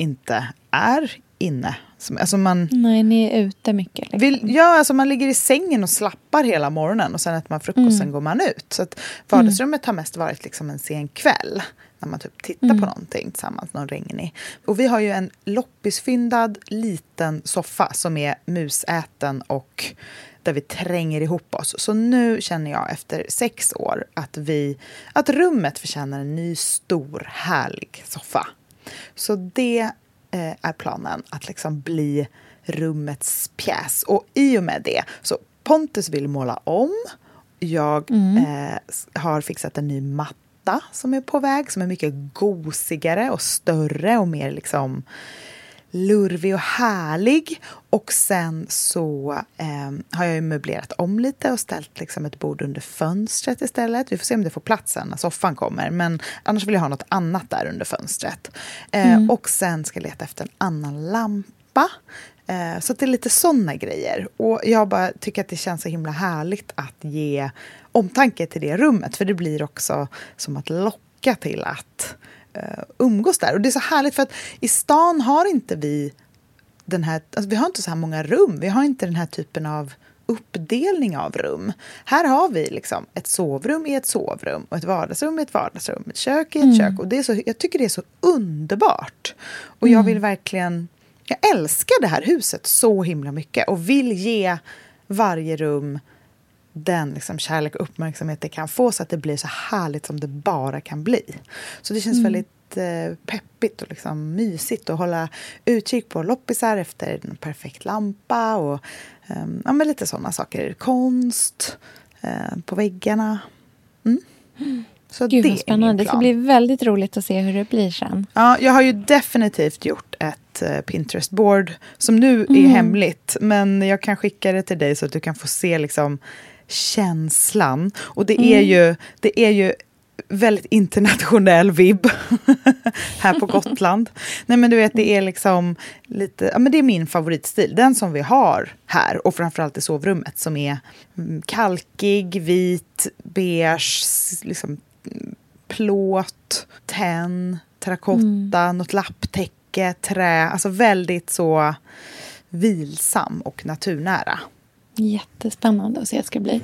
inte är inne. Alltså man, Nej, ni är ute mycket. Liksom. vill, ja, alltså man ligger i sängen och slappar hela morgonen och sen äter man frukost och sen går man ut. Så att vardagsrummet har mest varit liksom en sen kväll när man typ tittar på någonting tillsammans, någon regnig. Och vi har ju en loppisfyndad liten soffa som är musäten och där vi tränger ihop oss. Så nu känner jag efter sex år att, vi, att rummet förtjänar en ny stor härlig soffa. Så det eh, är planen, att liksom bli rummets pjäs. Och i och med det, så Pontus vill måla om. Jag eh, s- har fixat en ny matta som är på väg, som är mycket gosigare och större och mer liksom lurvig och härlig. Och sen så eh, har jag ju möblerat om lite och ställt liksom ett bord under fönstret istället. Vi får se om det får plats sen när soffan kommer. Men annars vill jag ha något annat där under fönstret. Eh, Och sen ska jag leta efter en annan lampa. Eh, så det är lite såna grejer. Och jag bara tycker att det känns så himla härligt att ge omtanke till det rummet. För det blir också som att locka till att eh, umgås där. Och det är så härligt för att i stan har inte vi den här, alltså vi har inte så här många rum. Vi har inte den här typen av uppdelning av rum. Här har vi liksom ett sovrum i ett sovrum och ett vardagsrum i ett vardagsrum, ett kök i ett kök. Och det är så, jag tycker det är så underbart. Och jag vill verkligen... Jag älskar det här huset så himla mycket och vill ge varje rum den liksom kärlek och uppmärksamhet det kan få så att det blir så härligt som det bara kan bli. Så det känns väldigt eh, peppigt och liksom mysigt att hålla utkik på loppisar efter en perfekt lampa och ehm, ja, men lite sådana saker. Konst eh, på väggarna. Mm. Så Gud det vad är spännande. Det ska bli väldigt roligt att se hur det blir sen. Ja, jag har ju definitivt gjort ett eh, Pinterest-board som nu är Mm. hemligt. Men jag kan skicka det till dig så att du kan få se liksom känslan. Och det Mm. är ju, det är ju väldigt internationell vibb *laughs* här på Gotland. Nej men du vet, det är liksom lite, ja men det är min favoritstil. Den som vi har här och framförallt i sovrummet som är mm, kalkig, vit, beige, liksom mm, plåt, tenn, terrakotta, mm. något lapptäcke, trä. Alltså väldigt så vilsam och naturnära. Jättespännande att se ska bli.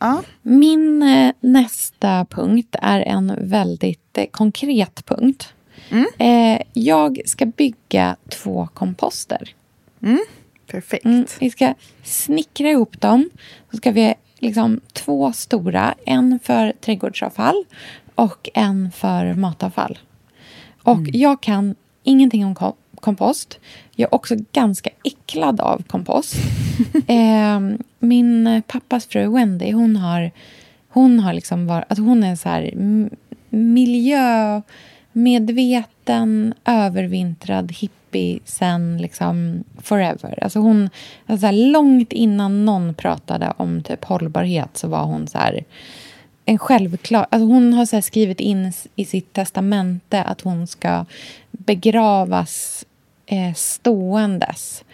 Ja. Min eh, nästa punkt är en väldigt eh, konkret punkt. Mm. Eh, jag ska bygga två komposter. Mm. Perfekt. Mm, vi ska snickra ihop dem. Så ska vi liksom två stora, en för trädgårdsavfall och en för matavfall. Och Mm. jag kan ingenting om kompost. Jag är också ganska äcklad av kompost. *laughs* eh, min pappas fru Wendy, hon har, hon har liksom var, alltså hon är så här miljömedveten, övervintrad hippie sen liksom forever. Alltså hon, alltså här, långt innan någon pratade om typ hållbarhet så var hon så här en självklar... Alltså hon har så här skrivit in i sitt testamente att hon ska begravas eh, ståendes.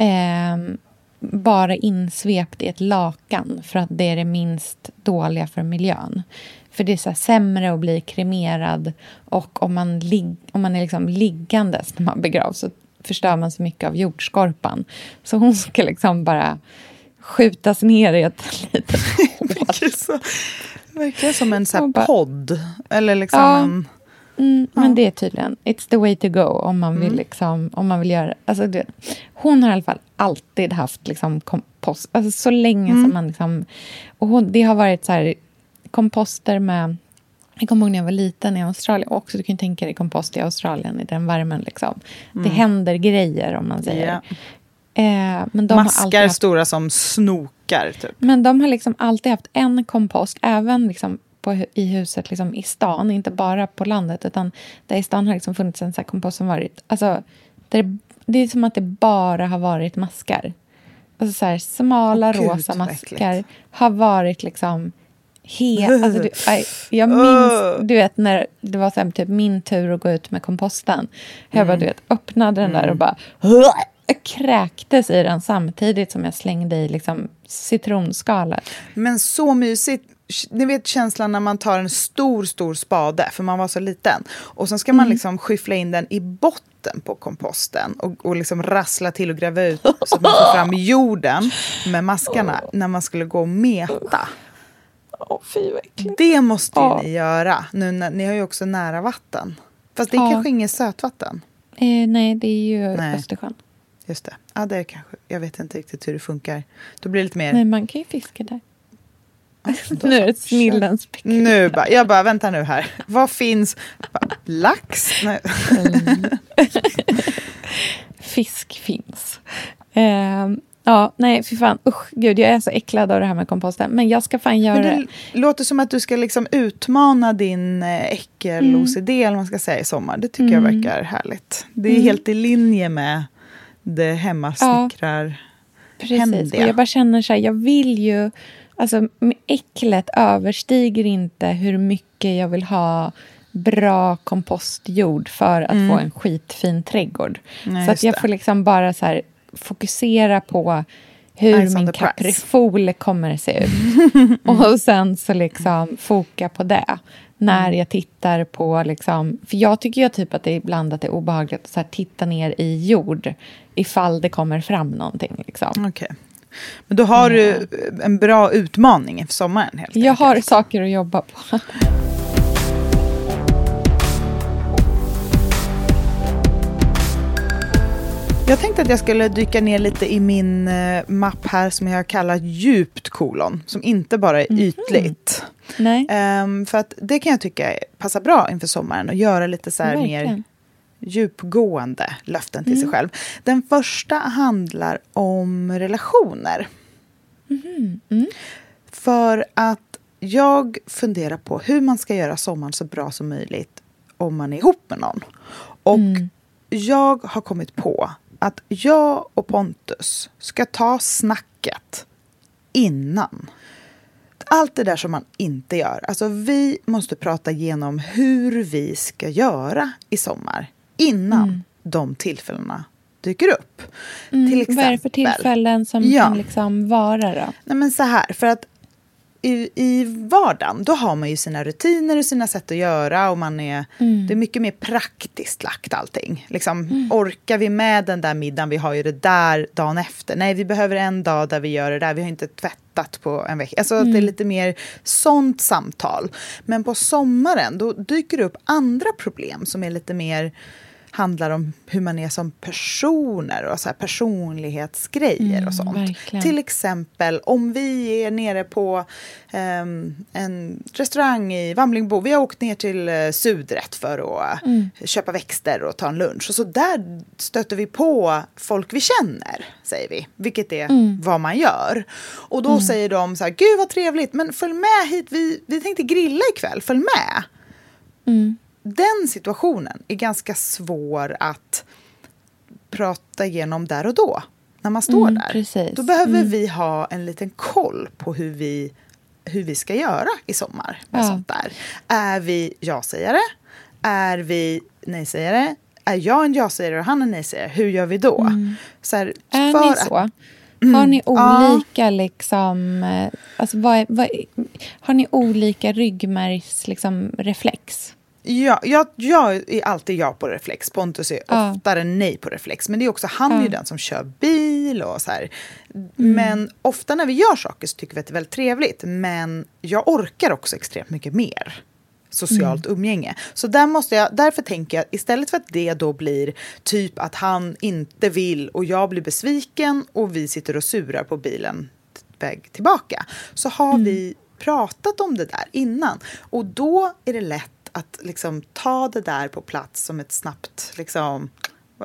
Eh, bara insvept i ett lakan för att det är det minst dåliga för miljön. För det är så sämre att bli kremerad och om man, lig- om man är liksom liggandes när man begravs så förstör man så mycket av jordskorpan. Så hon ska liksom bara skjutas ner i ett *laughs* litet hål. Så, verkligen som en så här podd. Eller liksom Ja. en... Mm, Men det är tydligen, it's the way to go om man vill, liksom, om man vill göra... Alltså, du vet, hon har i alla fall alltid haft liksom, kompost, alltså, så länge som man... Liksom, och hon, det har varit så här, komposter med... Jag kommer ihåg när jag var liten i Australien. Också, du kan ju tänka dig kompost i Australien, i den värmen. Liksom. Det händer grejer, om man säger. Ja. Eh, men de har Maskar haft stora som snokar, typ. men de har liksom alltid haft en kompost, även liksom på, i huset liksom i stan, inte bara på landet. utan där i stan har liksom funnits en så här kompost som varit... Alltså, där det, det är som att det bara har varit maskar. Alltså så här, smala gud, rosa maskar har varit liksom... He, alltså du, jag minns, du vet när det var så typ min tur att gå ut med komposten. Jag bara, du vet, öppnade den där och bara jag kräktes i den samtidigt som jag slängde i liksom citronskalet. Men så mysigt. Ni vet känslan när man tar en stor, stor spade, för man var så liten. Och sen ska man liksom skyffla in den i botten på komposten och, och liksom rassla till och gräva ut *laughs* så att man får fram jorden med maskarna när man skulle gå och meta. Fy. Det måste ju ni göra. Nu ni har ju också nära vatten. Fast det är kanske inget sötvatten. Eh, nej, det är ju Nej. Östersjön. Just det. Ja, det är kanske. Jag vet inte riktigt hur det funkar. Då blir det lite mer... Nej, man kan ju fiska där. *laughs* nu är det snillen. Nu bara, jag bara, vänta nu här. Vad finns? Bara, Lax? Nej. *laughs* Fisk finns. Eh, ja, nej, fy fan. Usch, gud, jag är så äcklad av det här med komposten. Men jag ska fan göra Men det. det låter som att du ska liksom utmana din eh, äckel-OCD, eller vad man ska säga, i sommar. Det tycker jag verkar härligt. Det är helt i linje med det hemmasnickrar... Precis. Och jag bara känner så här, jag vill ju... Alltså, äcklet överstiger inte hur mycket jag vill ha bra kompostjord för att få en skitfin trädgård. Mm. Nej, så att jag det. får liksom bara så här, fokusera på hur Eyes min caprifol kommer se ut. *laughs* och sen så liksom foka på det. När Mm. jag tittar på... Liksom, för jag tycker ju typ att det är ibland att det är obehagligt att så här, titta ner i jord ifall det kommer fram någonting. Liksom. Okej. Men då har du en bra utmaning inför sommaren, helt Jag enkelt. har saker att jobba på. Jag tänkte att jag skulle dyka ner lite i min eh, mapp här som jag kallar djupt kolon, som inte bara är ytligt. Nej, Ehm, för att det kan jag tycka passar bra inför sommaren och göra lite så här mer. Djupgående löften till sig själv. Den första handlar om relationer. För att jag funderar på hur man ska göra sommaren så bra som möjligt om man är ihop med någon. Och jag har kommit på att jag och Pontus ska ta snacket innan. allt det där som man inte gör. Alltså vi måste prata igenom hur vi ska göra i sommar innan Mm. de tillfällena dyker upp. Mm, Till exempel. vad är det för tillfällen som Ja. kan liksom vara då? Nej, men så här, för att i, i vardagen då har man ju sina rutiner och sina sätt att göra och man är, Mm. det är mycket mer praktiskt lagt allting. Liksom, Orkar vi med den där middagen, vi har ju det där dagen efter. Nej, vi behöver en dag där vi gör det där, vi har inte tvättat på en vecka. Alltså det är lite mer sånt samtal. Men på sommaren då dyker det upp andra problem som är lite mer handlar om hur man är som personer och så här personlighetsgrejer Mm, och sånt. verkligen. Till exempel om vi är nere på ehm, en restaurang i Vamlingbo. Vi har åkt ner till uh, Sudret för att Mm. eh, köpa växter och ta en lunch. Och så där stöter vi på folk vi känner, säger vi. Vilket är Mm. vad man gör. Och då säger de så här, gud vad trevligt, men följ med hit, vi, vi tänkte grilla ikväll, följ med. Mm. Den situationen är ganska svår att prata igenom där och då. När man står Mm, där. precis. Då behöver Mm. vi ha en liten koll på hur vi, hur vi ska göra i sommar. Med Ja. sånt där. Är vi ja-sägare? Är vi nej-sägare? Är jag en ja-sägare och han en nej-sägare? Hur gör vi då? Så här, Mm. Är för ni att- så? Har ni ja. olika liksom... eh, Alltså vad är, vad är, har ni olika ryggmärgs liksom, reflex? Ja, jag, jag är alltid ja på reflex. Pontus är Ja. oftare nej på reflex. Men det är också han är ju Ja. den som kör bil och så här. Men ofta när vi gör saker så tycker vi att det är väldigt trevligt. Men jag orkar också extremt mycket mer socialt umgänge. Så där måste jag, därför tänker jag istället för att det då blir typ att han inte vill och jag blir besviken och vi sitter och surar på bilen väg tillbaka så har vi pratat om det där innan. Och då är det lätt att liksom ta det där på plats som ett snabbt... Liksom,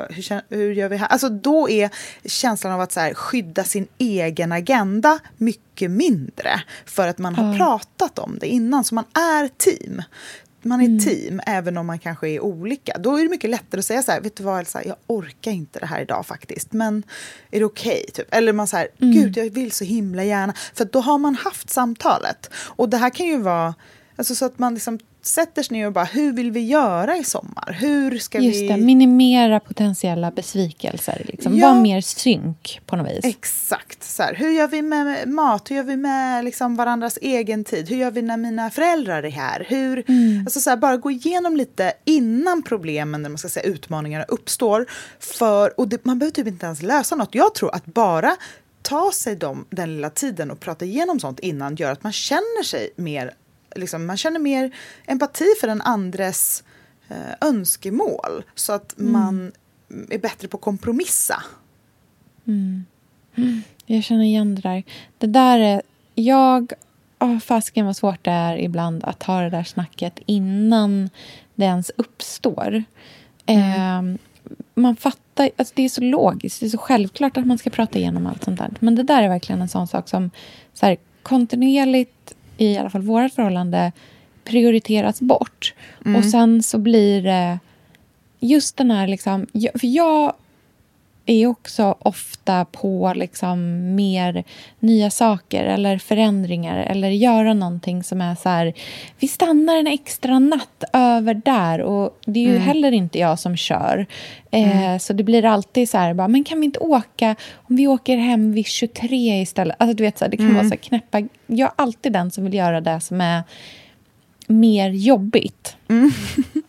hur, hur gör vi här? Alltså då är känslan av att så här, skydda sin egen agenda mycket mindre. För att man har pratat om det innan, så man är team. Man är team, även om man kanske är olika. Då är det mycket lättare att säga så här, vet du vad Elsa, jag orkar inte det här idag faktiskt, men är det okej? typ? Eller man säger, gud jag vill så himla gärna. För då har man haft samtalet. Och det här kan ju vara, alltså så att man liksom sätter sig ner och bara, hur vill vi göra i sommar? Hur ska Just vi... det, minimera potentiella besvikelser. Liksom. Ja. Var mer synk på något vis. Exakt. Så här, hur gör vi med mat? Hur gör vi med liksom varandras egen tid? Hur gör vi när mina föräldrar är här? Hur, alltså så här, bara gå igenom lite innan problemen, eller man ska säga utmaningarna uppstår. För, och det, man behöver typ inte ens lösa något. Jag tror att bara ta sig dem, den lilla tiden och prata igenom sånt innan gör att man känner sig mer, liksom, man känner mer empati för den andres eh, önskemål. Så att man är bättre på att kompromissa. Jag känner igen det där. Det där är... Jag... Oh, fasken vad svårt det är ibland att ha det där snacket innan det ens uppstår. Eh, man fattar... Alltså det är så logiskt. Det är så självklart att man ska prata igenom allt sånt där. Men det där är verkligen en sån sak som så här, kontinuerligt, i alla fall vårt förhållande, prioriteras bort. Och sen så blir det just den här... Liksom, för jag är också ofta på liksom mer nya saker eller förändringar eller göra någonting som är så här... Vi stannar en extra natt över där. Och det är ju heller inte jag som kör. Eh, Så det blir alltid så här, bara, men kan vi inte åka? Om vi åker hem vid 23 istället? Alltså du vet, så här, det kan vara så här knäppa... Jag är alltid den som vill göra det som är mer jobbigt *laughs*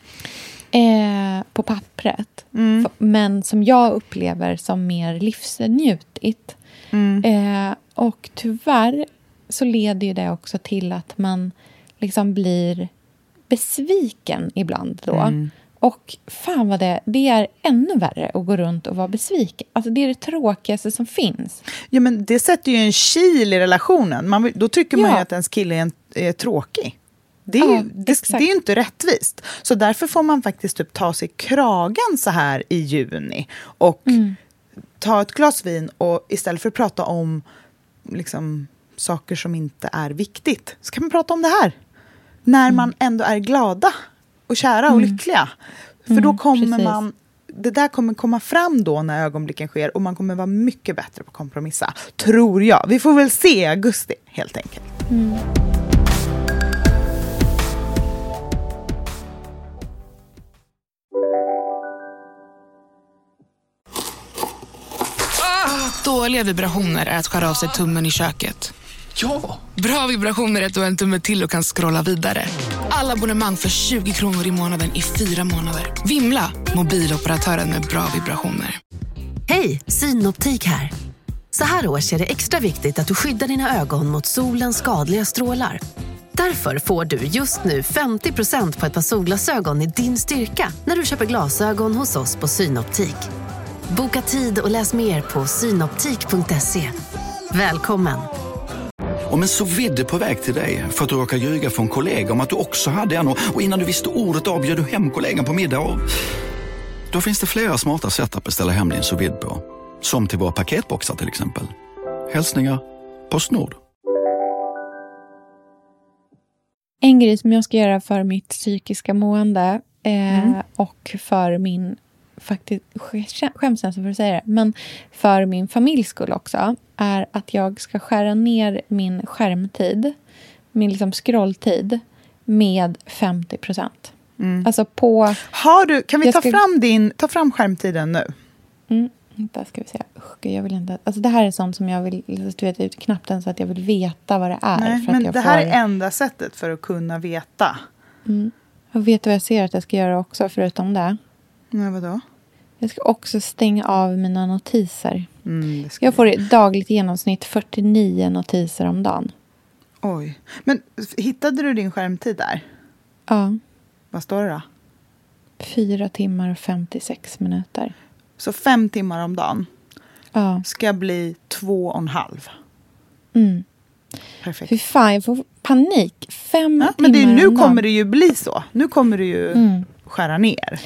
eh, på pappret. F- Men som jag upplever som mer livsnjutigt. Eh, och tyvärr så leder ju det också till att man liksom blir besviken ibland då. Och fan vad det, det är ännu värre att gå runt och vara besviken. Alltså det är det tråkigaste som finns. Ja, men det sätter ju en kil i relationen. Man, då tycker man ju Ja. att ens kille är, en, är tråkig. Det är, Ja, ju, det, det är inte rättvist. Så därför får man faktiskt typ ta sig kragen så här i juni och Mm. ta ett glas vin och istället för att prata om liksom, saker som inte är viktigt så kan man prata om det här. När Mm. man ändå är glada och kära och lyckliga. För då Mm, kommer precis. man det där kommer komma fram då när ögonblicken sker och man kommer vara mycket bättre på att kompromissa. Tror jag. Vi får väl se i augusti helt enkelt. Dåliga vibrationer är att skära av sig tummen i köket. Ja! Bra vibrationer är att du har en tumme till och kan scrolla vidare. Alla abonnemang för 20 kronor i månaden i fyra månader. Vimla! Mobiloperatören med bra vibrationer. Hej, Synoptik här. Så här års är det extra viktigt att du skyddar dina ögon mot solens skadliga strålar. Därför får du just nu 50% på ett par solglasögon i din styrka när du köper glasögon hos oss på Synoptik. Boka tid och läs mer på synoptik.se. Välkommen! Om en så vidde på väg till dig för att du råkar ljuga från kollega om att du också hade en och innan du visste ordet av du hem kollegan på middag och... Då finns det flera smarta sätt att beställa hem din sous på. Som till våra paketboxar till exempel. Hälsningar Postnord. En grej som jag ska göra för mitt psykiska mående eh, och för min, faktiskt, sk- skäms nästan för att säga det, men för min familjs skull också, är att jag ska skära ner min skärmtid, min liksom scrolltid, med 50 procent. Alltså på... Har du, kan vi ta, ska- fram din, ta fram skärmtiden nu? Mm, vänta, ska vi se. Usch, jag vill inte... Alltså det här är sånt som jag vill... Du vet, knappt ens att jag vill veta vad det är. Nej, men det här får... är enda sättet för att kunna veta. Och vet du vad jag ser att jag ska göra också, förutom det? Nej, vadå? Jag ska också stänga av mina notiser. Mm, Jag får i dagligt genomsnitt 49 notiser om dagen. Oj. Men hittade du din skärmtid där? Ja, Vad står det då? 4 timmar och 56 minuter. Så fem timmar om dagen Ja. ska bli två och en halv. Mm. Perfekt. Fy fan, jag får panik. Fem Ja, men det, timmar nu om dagen. kommer det ju bli så. Nu kommer du ju Mm. skära ner.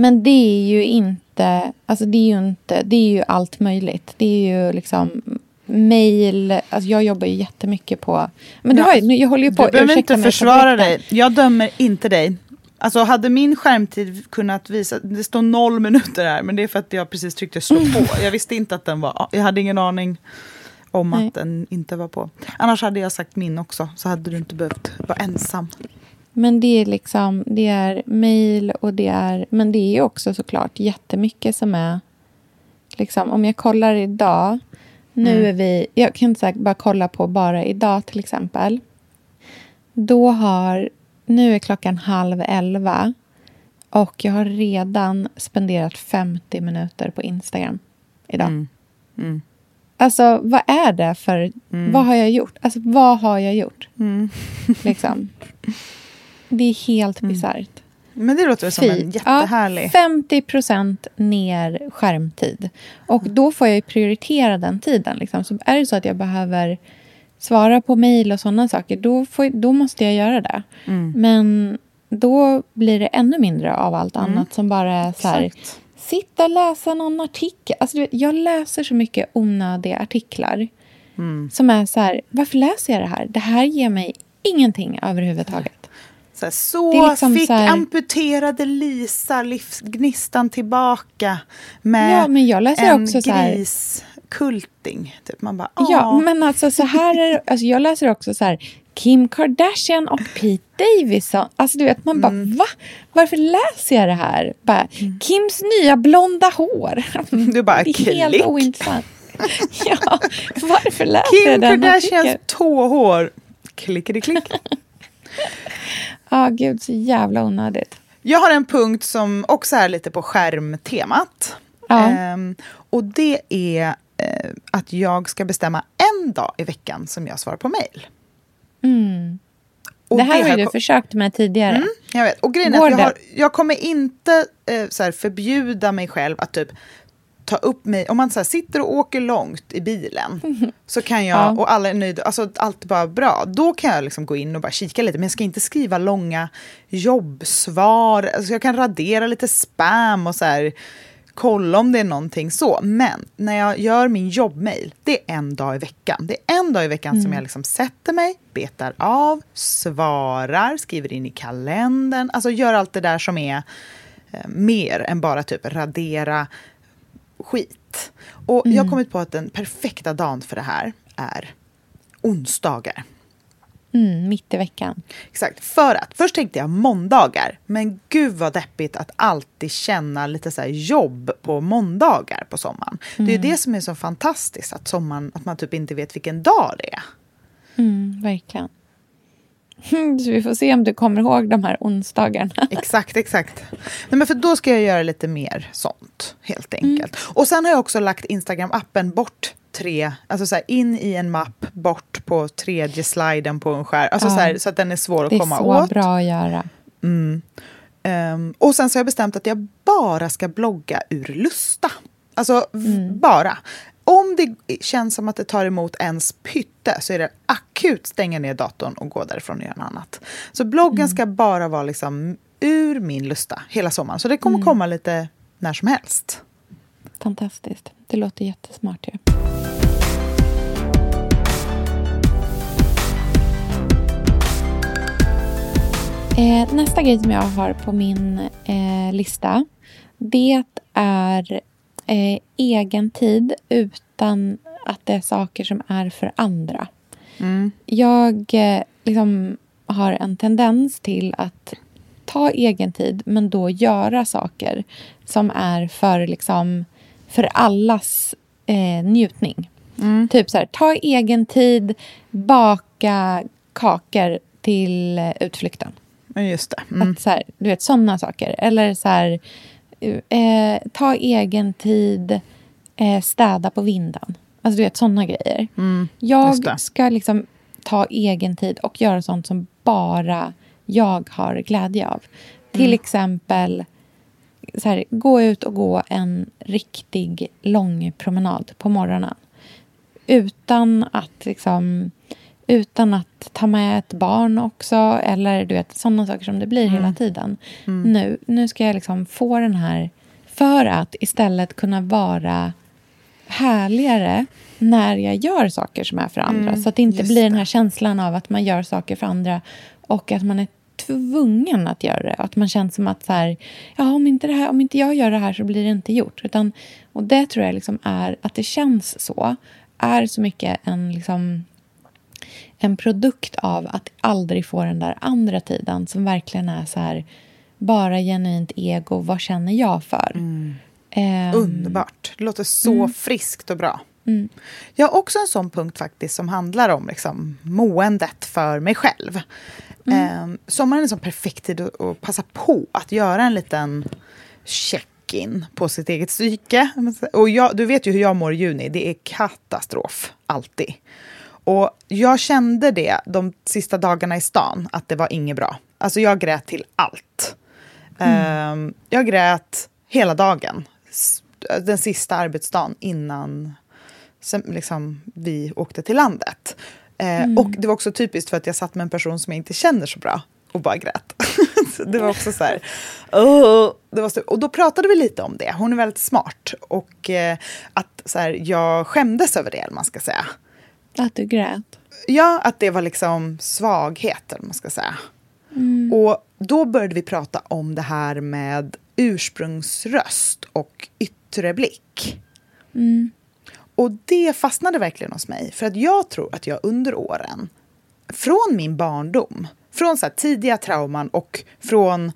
Men det är ju inte... Alltså det är ju inte... Det är ju allt möjligt. Det är ju liksom mejl. Alltså jag jobbar ju jättemycket på... Men det Ja, har nu- jag håller ju på... Du behöver inte försvara dig. Jag dömer inte dig. Alltså hade min skärmtid kunnat visa, det står noll minuter här, men det är för att jag precis tryckte slå på. *laughs* Jag visste inte att den var, jag hade ingen aning om Nej. att den inte var på. Annars hade jag sagt min också, så hade du inte behövt vara ensam. Men det är liksom, det är mejl och det är, men det är också såklart jättemycket som är, liksom om jag kollar idag, nu Mm. är vi, jag kan inte säga bara kolla på bara idag till exempel. Då har, nu är klockan halv elva och jag har redan spenderat 50 minuter på Instagram idag. Mm. Mm. Alltså vad är det för, vad har jag gjort? Alltså vad har jag gjort? Mm. Liksom. *laughs* Det är helt bisarrt. Men det låter som en jättehärlig... Ja, 50 procent ner skärmtid. Och då får jag ju prioritera den tiden. Liksom. Så är det så att jag behöver svara på mejl och sådana saker, då, får, då måste jag göra det. Mm. Men då blir det ännu mindre av allt annat som bara är så här, Mm. Exakt. sitta och läsa någon artikel. Alltså, du vet, jag läser så mycket onödiga artiklar Mm. som är så här, varför läser jag det här? Det här ger mig ingenting överhuvudtaget. Så, här, så liksom fick så här- amputerade Lisa livsgnistan tillbaka med Ja, men jag läser en också så här- griskulting. Typ. Man bara, Ja, men alltså så här är *laughs* alltså jag läser också så här Kim Kardashian och Pete Davidson. Alltså du vet, man bara Mm. va? Varför läser jag det här? Bara, Kims nya blonda hår. *laughs* Du bara, det är helt klick. ointressant. *laughs* ja, varför läser Kim jag den Kardashians artikeln? tåhår. Klickety-klick. Ja, gud, så jävla onödigt. Jag har en punkt som också är lite på skärmtemat. Ja. Ehm, och det är eh, att jag ska bestämma en dag i veckan som jag svarar på mejl. Mm. Det här har ju du försökt med tidigare. Mm, jag vet. Och grejen är att jag, det? har, jag kommer inte eh, så här, förbjuda mig själv att typ ta upp mig, om man så sitter och åker långt i bilen så kan jag, Ja. och alla är nöjda, alltså allt är bara bra, då kan jag liksom gå in och bara kika lite, men jag ska inte skriva långa jobbsvar, alltså jag kan radera lite spam och så här, kolla om det är någonting så. Men när jag gör min jobbmail, det är en dag i veckan. Det är en dag i veckan som jag liksom sätter mig, betar av, svarar, skriver in i kalendern, alltså gör allt det där som är eh, mer än bara typ radera skit. Och jag har kommit på att den perfekta dagen för det här är onsdagar. Mm, mitt i veckan. Exakt. För att först tänkte jag måndagar. Men gud vad deppigt att alltid känna lite så jobb på måndagar på sommaren. Det är ju Mm. det som är så fantastiskt. Att, sommaren, att man typ inte vet vilken dag det är. Mm, verkligen. *laughs* Så vi får se om du kommer ihåg de här onsdagarna. *laughs* Exakt, exakt. Nej, men för då ska jag göra lite mer sånt, helt enkelt. Och sen har jag också lagt Instagram-appen bort tre, alltså så här, in i en mapp, bort på tredje sliden på en skärm. Alltså Ja. så, här, så att den är svår att Det är komma så åt. bra att göra. Mm. Ehm, och sen så har jag bestämt att jag bara ska blogga ur lusta. Alltså Mm. bara. Om det känns som att det tar emot ens pytte så är det akut stänga ner datorn och gå därifrån och göra något annat. Så bloggen Mm. ska bara vara liksom ur min lusta hela sommaren. Så det kommer Mm. komma lite när som helst. Fantastiskt. Det låter jättesmart ju. Eh, nästa grej som jag har på min eh, lista det är eh, egen tid utan att det är saker som är för andra. Jag eh, liksom har en tendens till att ta egen tid men då göra saker som är för, liksom, för allas eh, njutning. Typ så här, ta egen tid, baka kakor till eh, utflykten. Just det. Mm. Att så här, du vet, sådana saker. Eller så här, eh, ta egen tid, eh, städa på vinden. Alltså du vet, sådana grejer. Mm, jag ska liksom ta egen tid och göra sånt som bara jag har glädje av. Till Mm. exempel så här, gå ut och gå en riktig lång promenad på morgonen. Utan att liksom utan att ta med ett barn också. Eller du vet, sådana saker som det blir hela tiden. Nu, nu ska jag liksom få den här... För att istället kunna vara härligare när jag gör saker som är för andra. Mm, så att det inte blir den här känslan av att man gör saker för andra och att man är tvungen att göra det. Att man känner som att så här, ja, om, inte det här, om inte jag gör det här så blir det inte gjort. Utan, och det tror jag liksom är, att det känns så, är så mycket en, liksom, en produkt av att aldrig få den där andra tiden som verkligen är så här, bara genuint ego, vad känner jag för? Ehm, Underbart. Det låter så Mm. friskt och bra. Mm. Jag har också en sån punkt faktiskt som handlar om liksom, måendet för mig själv. Mm. Eh, sommaren är en sån perfekt tid att, att passa på att göra en liten check-in på sitt eget psyke. Och jag, du vet ju hur jag mår i juni. Det är katastrof, alltid. Och jag kände det de sista dagarna i stan, att det var inget bra. Alltså jag grät till allt. Eh, jag grät hela dagen. Den sista arbetsdagen innan sen, liksom, vi åkte till landet. Eh, Mm. Och det var också typiskt för att jag satt med en person som jag inte känner så bra och bara grät. *laughs* det var också så här... "Åh." det var så, och då pratade vi lite om det. Hon är väldigt smart. Och eh, att så här, jag skämdes över det, eller man ska säga. Att du grät? Ja, att det var liksom svaghet, eller man ska säga. Mm. Och då började vi prata om det här med ursprungsröst och yttre blick. Mm. Och det fastnade verkligen hos mig. För att jag tror att jag under åren, från min barndom, från så tidiga trauman och från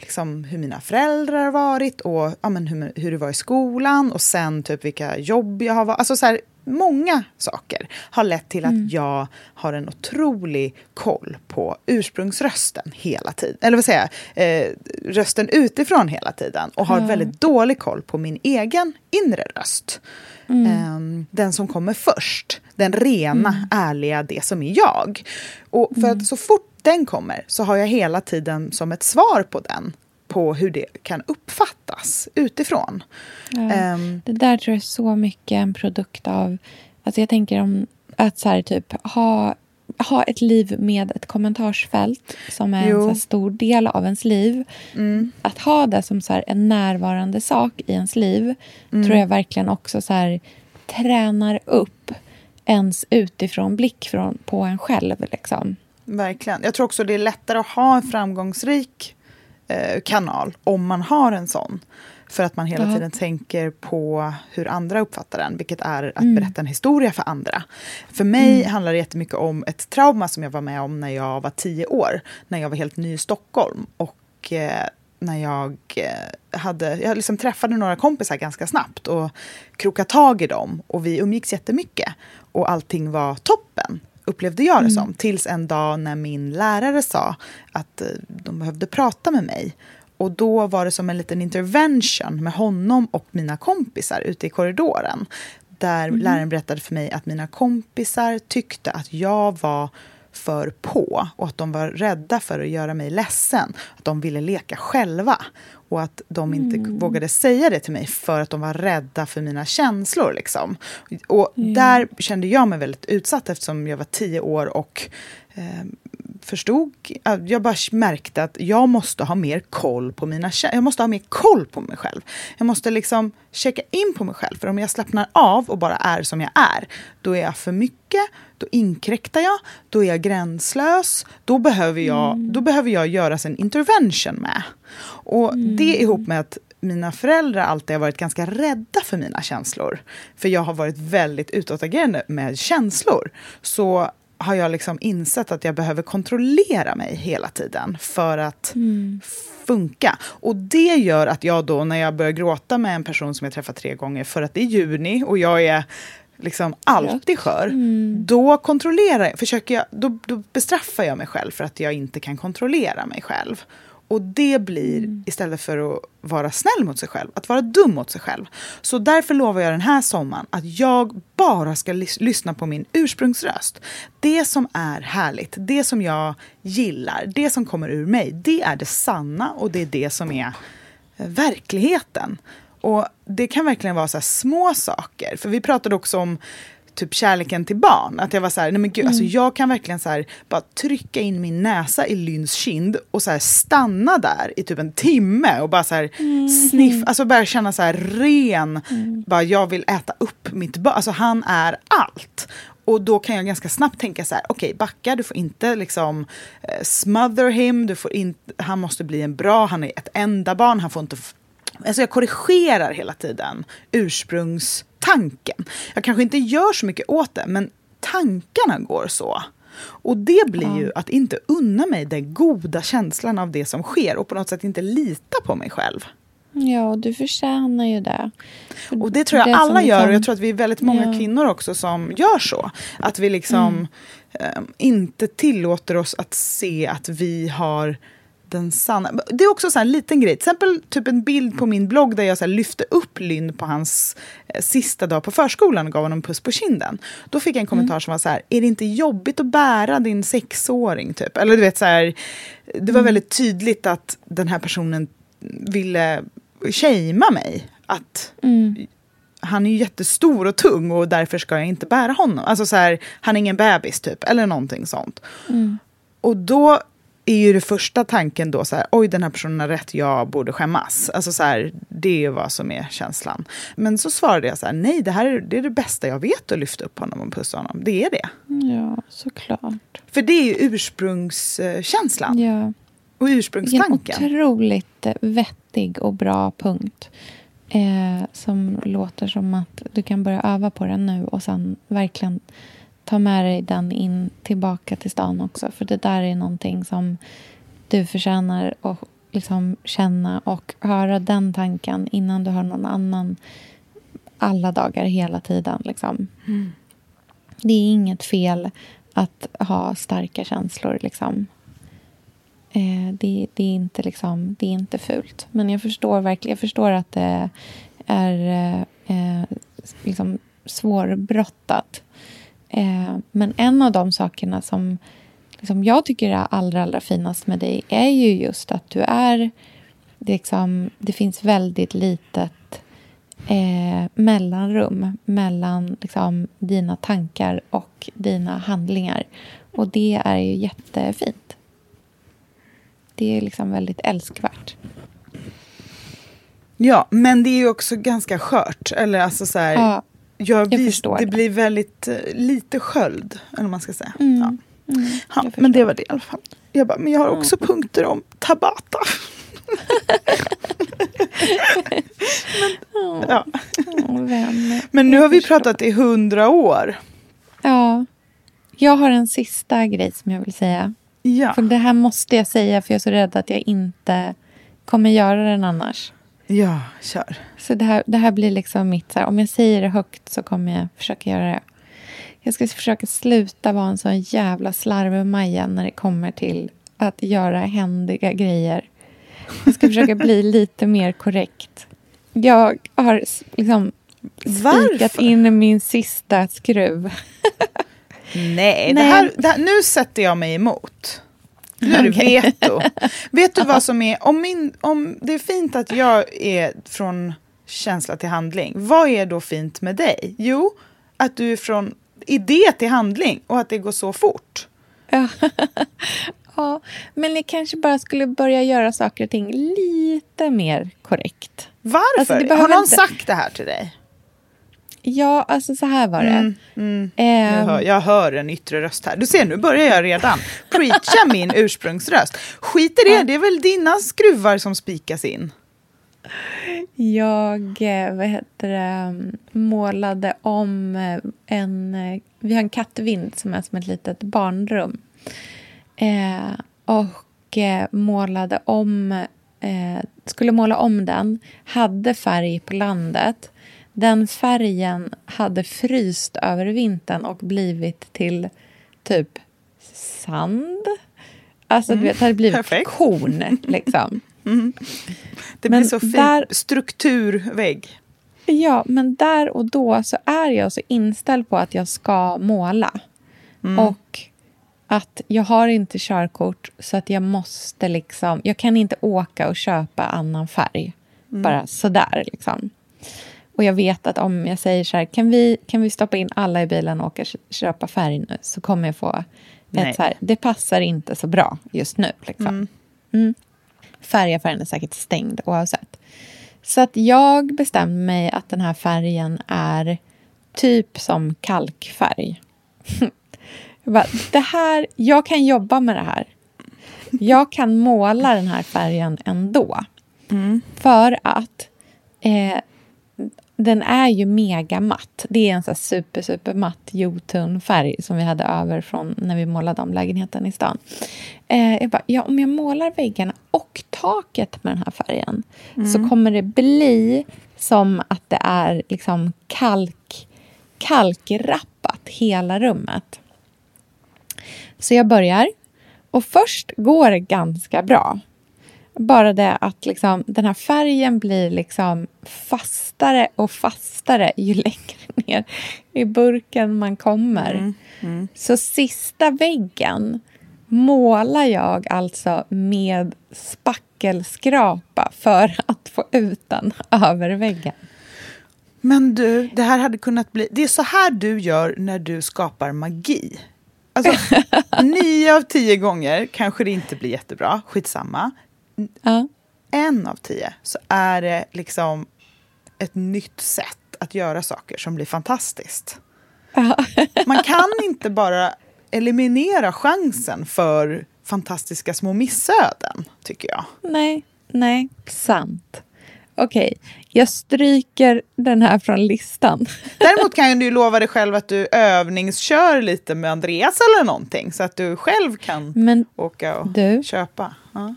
liksom hur mina föräldrar har varit och ja, men hur, hur det var i skolan och sen typ vilka jobb jag har varit. Alltså så här, många saker har lett till att Mm. jag har en otrolig koll på ursprungsrösten hela tiden. Eller vad säger jag? Eh, rösten utifrån hela tiden. Och har Ja. väldigt dålig koll på min egen inre röst. Mm. Ehm, den som kommer först. Den rena, Mm. ärliga, det som är jag. Och för att så fort den kommer så har jag hela tiden som ett svar på den på hur det kan uppfattas utifrån. Ja. Ehm, Det där tror jag är så mycket en produkt av... Alltså jag tänker om att så här, typ, ha, ha ett liv med ett kommentarsfält som är Jo. en så stor del av ens liv. mm, Att ha det som så här, en närvarande sak i ens liv Mm. tror jag verkligen också så här, tränar upp ens utifrån blick från, på en själv. Liksom. Verkligen. Jag tror också det är lättare att ha en framgångsrik eh, kanal om man har en sån. För att man hela Ja. tiden tänker på hur andra uppfattar den, vilket är att Mm. berätta en historia för andra. För mig Mm. handlar det jättemycket om ett trauma som jag var med om när jag var tio år, när jag var helt ny i Stockholm. Och eh, när jag eh, hade, jag liksom träffade några kompisar ganska snabbt och krokade tag i dem. Och vi umgicks jättemycket. Och allting var toppen, upplevde jag det Mm. som. Tills en dag när min lärare sa att eh, de behövde prata med mig. Och då var det som en liten intervention med honom och mina kompisar ute i korridoren. Där Mhm. läraren berättade för mig att mina kompisar tyckte att jag var för på och att de var rädda för att göra mig ledsen. Att de ville leka själva. Och att de inte Mm. vågade säga det till mig för att de var rädda för mina känslor. Liksom. Och Ja. där kände jag mig väldigt utsatt eftersom jag var tio år och eh, förstod, äh, jag bara märkte att jag måste ha mer koll på mina jag måste ha mer koll på mig själv. Jag måste liksom checka in på mig själv. För om jag slappnar av och bara är som jag är, då är jag för mycket, då inkräktar jag, då är jag gränslös, då behöver jag, då behöver jag göras en intervention med. Och det ihop med att mina föräldrar alltid har varit ganska rädda för mina känslor. För jag har varit väldigt utåtagerande med känslor. Så har jag liksom insett att jag behöver kontrollera mig hela tiden för att Mm. funka. Och det gör att jag då, när jag börjar gråta med en person som jag träffat tre gånger för att det är juni och jag är liksom alltid skör, då kontrollerar jag, försöker jag, då, då bestraffar jag mig själv för att jag inte kan kontrollera mig själv. Och det blir, istället för att vara snäll mot sig själv, att vara dum mot sig själv. Så därför lovar jag den här sommaren att jag bara ska lys- lyssna på min ursprungsröst. Det som är härligt, det som jag gillar, det som kommer ur mig, det är det sanna och det är det som är eh, verkligheten. Och det kan verkligen vara så små saker. För vi pratade också om typ kärleken till barn. Att jag var så här, nej men gud, alltså jag kan verkligen så här, bara trycka in min näsa i Lyns kind och så här stanna där i typ en timme och bara så här sniff, alltså bara känna så här ren, bara jag vill äta upp mitt barn. Alltså han är allt. Och då kan jag ganska snabbt tänka så här, okej backa, du får inte liksom eh, smother him, du får inte, han måste bli en bra, han är ett enda barn, han får inte Alltså jag korrigerar hela tiden ursprungstanken. Jag kanske inte gör så mycket åt det, men tankarna går så. Och det blir ju att inte unna mig den goda känslan av det som sker och på något sätt inte lita på mig själv. Ja, du förtjänar ju det. Och det tror jag Det alla gör och jag tror att vi är väldigt många Ja. kvinnor också som gör så. Att vi liksom eh, inte tillåter oss att se att vi har den sanna... Det är också så en liten grej. Till exempel typ en bild på min blogg där jag så lyfte upp Lynn på hans eh, sista dag på förskolan och gav honom en puss på kinden. Då fick jag en kommentar som var så här, är det inte jobbigt att bära din sexåring? Typ? Eller du vet så här, det var väldigt tydligt att den här personen ville shamea mig. Att Mm. han är ju jättestor och tung och därför ska jag inte bära honom. Alltså så här, han är ingen bebis typ, eller någonting sånt. Mm. Och då är ju det första tanken då så här, oj den här personen har rätt, jag borde skämmas. Alltså så här, det är ju vad som är känslan. Men så svarade jag så här, nej det här är det, är det bästa jag vet att lyfta upp honom och pussa honom. Det är det. Ja, såklart. För det är ju ursprungskänslan Ja. och Vilken ursprungstanken. otroligt vettig och bra punkt. Eh, som låter som att du kan börja öva på den nu och sen verkligen ta med dig den in tillbaka till stan också. För det där är någonting som du förtjänar att liksom känna och höra den tanken innan du har någon annan alla dagar, hela tiden. Liksom. Det är inget fel att ha starka känslor. Liksom. Eh, det, det, är inte liksom, det är inte fult. Men jag förstår verkligen jag förstår att det är eh, eh, liksom svårbrottat. Eh, men en av de sakerna som liksom jag tycker är allra, allra finast med dig är ju just att du är... Liksom, det finns väldigt litet eh, mellanrum mellan liksom, dina tankar och dina handlingar. Och det är ju jättefint. Det är liksom väldigt älskvärt. Ja, men det är ju också ganska skört. Eller alltså så här, Ja, jag jag förstår det det. blir väldigt eh, lite sköld, eller man ska säga. Mm, Ja. mm, Ja, jag men det förstår. var det i alla fall. Jag bara, men jag har också punkter om Tabata. *laughs* Ja. Åh, vän. Men nu har vi pratat i hundra år. Ja. Jag har en sista grej som jag vill säga. Ja. För det här måste jag säga för jag är så rädd att jag inte kommer göra den annars. Ja, kör. Så det här, det här blir liksom mitt... Så här, om jag säger det högt så kommer jag försöka göra det. Jag ska försöka sluta vara en sån jävla slarvmaja när det kommer till att göra händiga grejer. Jag ska försöka bli *laughs* lite mer korrekt. Jag har liksom spikat in min sista skruv. Nej, Det Nej. här, det här, nu sätter jag mig emot. Nu är det *laughs* veto. Vet du vad *laughs* som är... Om min, om det är fint att jag är från känsla till handling. Vad är då fint med dig? Jo, att du är från idé till handling och att det går så fort. Ja. *laughs* men ni kanske bara skulle börja göra saker och ting lite mer korrekt. Varför? Alltså, Har någon inte- sagt det här till dig? Ja, alltså så här var det. Mm, mm. Ehm, Jag, hör, jag hör en yttre röst här. Du ser, nu börjar jag redan preacha *laughs* min ursprungsröst. Skit i det, det är väl dina skruvar som spikas in. Jag eh, vad heter det, målade om eh, en... eh, Vi har en kattvind som är som ett litet barnrum. Eh, och målade om... Eh, skulle måla om den. Hade färg på landet. Den färgen hade fryst över vintern och blivit till typ sand. Alltså, du vet, det hade blivit Perfekt. korn, liksom. *laughs* Det Men blir så fint. där- Strukturvägg. Ja, men där och då så är jag så inställd på att jag ska måla. Och att jag har inte körkort så att jag måste liksom... Jag kan inte åka och köpa annan färg. Bara sådär liksom. Och jag vet att om jag säger så här, kan vi, kan vi stoppa in alla i bilen och åka köpa färg nu? Så kommer jag få Nej. ett så här, det passar inte så bra just nu. Liksom. Mm. Färgaffären är säkert stängd oavsett. Så att jag bestämde mig att den här färgen är typ som kalkfärg. *laughs* Jag, bara, det här, jag kan jobba med det här. Jag kan måla den här färgen ändå. För att eh, den är ju mega matt. Det är en så super, super matt jotun färg som vi hade över från när vi målade om lägenheten i stan. Eh, jag bara, ja, om jag målar väggarna och taket med den här färgen så kommer det bli som att det är liksom kalk, kalkrappat hela rummet. Så jag börjar. Och först går det ganska bra. Bara det att liksom, den här färgen blir liksom fastare och fastare ju *laughs* längre ner i burken man kommer. Så sista väggen målar jag alltså med spackelskrapa för att få ut den över väggen. Men du, det här hade kunnat bli... Det är så här du gör när du skapar magi. Alltså, *laughs* nio av tio gånger kanske det inte blir jättebra, skitsamma. Ja. En av tio så är det liksom ett nytt sätt att göra saker som blir fantastiskt. *laughs* Man kan inte bara eliminera chansen för fantastiska små missöden, tycker jag. Nej, nej, sant. Okej, jag stryker den här från listan. *laughs* Däremot kan du lova dig själv att du övningskör lite med Andreas eller någonting så att du själv kan Men åka och du? köpa. Ja.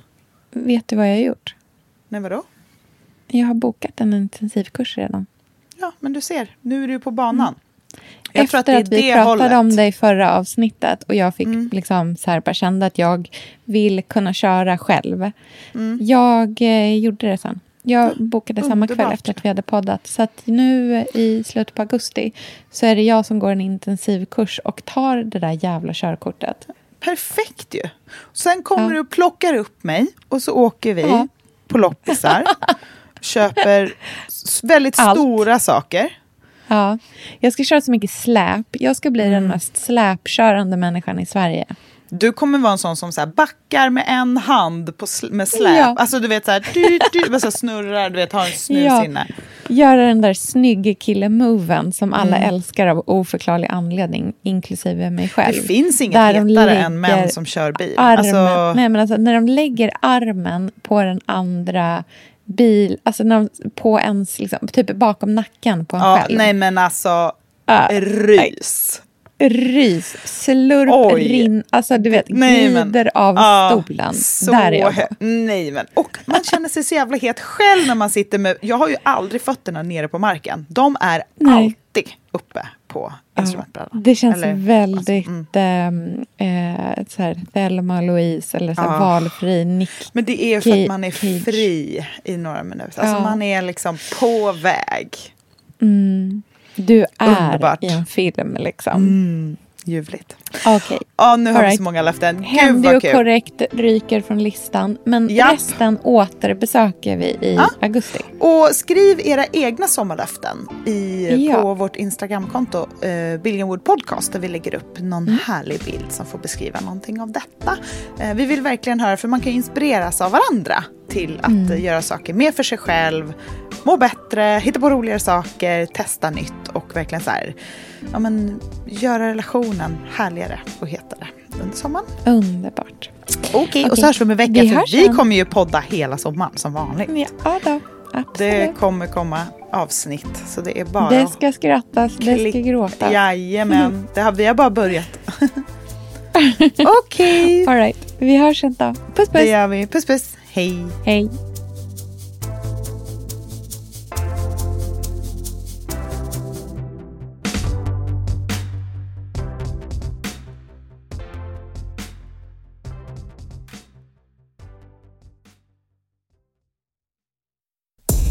Vet du vad jag har gjort? Nej, vadå? Jag har bokat en intensivkurs redan. Ja, men du ser, nu är du på banan. Jag Efter att, att vi pratade hållet. om det i förra avsnittet och jag fick Mm. liksom så här, bara kände att jag vill kunna köra själv. Mm. Jag eh, gjorde det sen. Jag bokade samma kväll underbart. efter att vi hade poddat. Så att nu i slutet på augusti så är det jag som går en intensivkurs och tar det där jävla körkortet. Perfekt ju. Sen kommer Ja. du och plockar upp mig och så åker vi Ja. på loppisar. *laughs* köper väldigt Allt. stora saker. Ja, jag ska köra så mycket släp. Jag ska bli Mm. den mest släpkörande människan i Sverige. Du kommer vara en sån som så här backar med en hand på sl- med släp. Ja. Alltså du vet så här, du, du, så snurrar, du vet har en snus Ja. inne. Göra den där snygga kille-moven som alla Mm. älskar av oförklarlig anledning, inklusive mig själv. Det finns inget Där de hetare än män som kör bil. Armen, Alltså, nej, men alltså, när de lägger armen på den andra bil, alltså när, på ens, liksom, typ bakom nacken på en Ja, själv. nej men alltså, Ah, rys. Rys, slurp, Oj. rinn, alltså du vet, Nej, glider av Ja, stolen. Där är jag. Nej men, och man känner sig så jävla het själv när man sitter med, jag har ju aldrig fötterna nere på marken. De är Nej. alltid uppe på instrumentbrädan. Det känns Eller- väldigt mm. ehm, eh, så här, Thelma och Louise eller så här, Ja. valfri Nick Men det är för att man är fri i några minuter. Alltså Ja. man är liksom på väg. Mm. Du är Underbart. i en film liksom. Mm, ljuvligt. Okej. Ja, nu har vi Alright. så många löften. Vad och kul. korrekt ryker från listan. Men Japp. resten återbesöker vi i Ja. augusti. Och skriv era egna sommarlöften i, Ja. på vårt Instagramkonto, eh, Billionwood Podcast, där vi lägger upp någon Mm. härlig bild som får beskriva någonting av detta. Eh, vi vill verkligen höra, för man kan inspireras av varandra till att Mm. eh, göra saker mer för sig själv, må bättre, hitta på roligare saker, testa nytt och verkligen så här, ja men göra relationen härligare och hetare under sommaren. Underbart. Okej, och Okej. så hörs vi om en vecka, Vi för vi kommer ju podda hela sommaren som vanligt. Ja då, absolut. Det kommer komma avsnitt, så det är bara Det ska skrattas, det ska gråtas. Jajamän, *laughs* det har, vi har bara börjat. *laughs* Okej, All right. Vi hörs sen då. Puss det puss. gör vi. Puss puss, hej. Hej.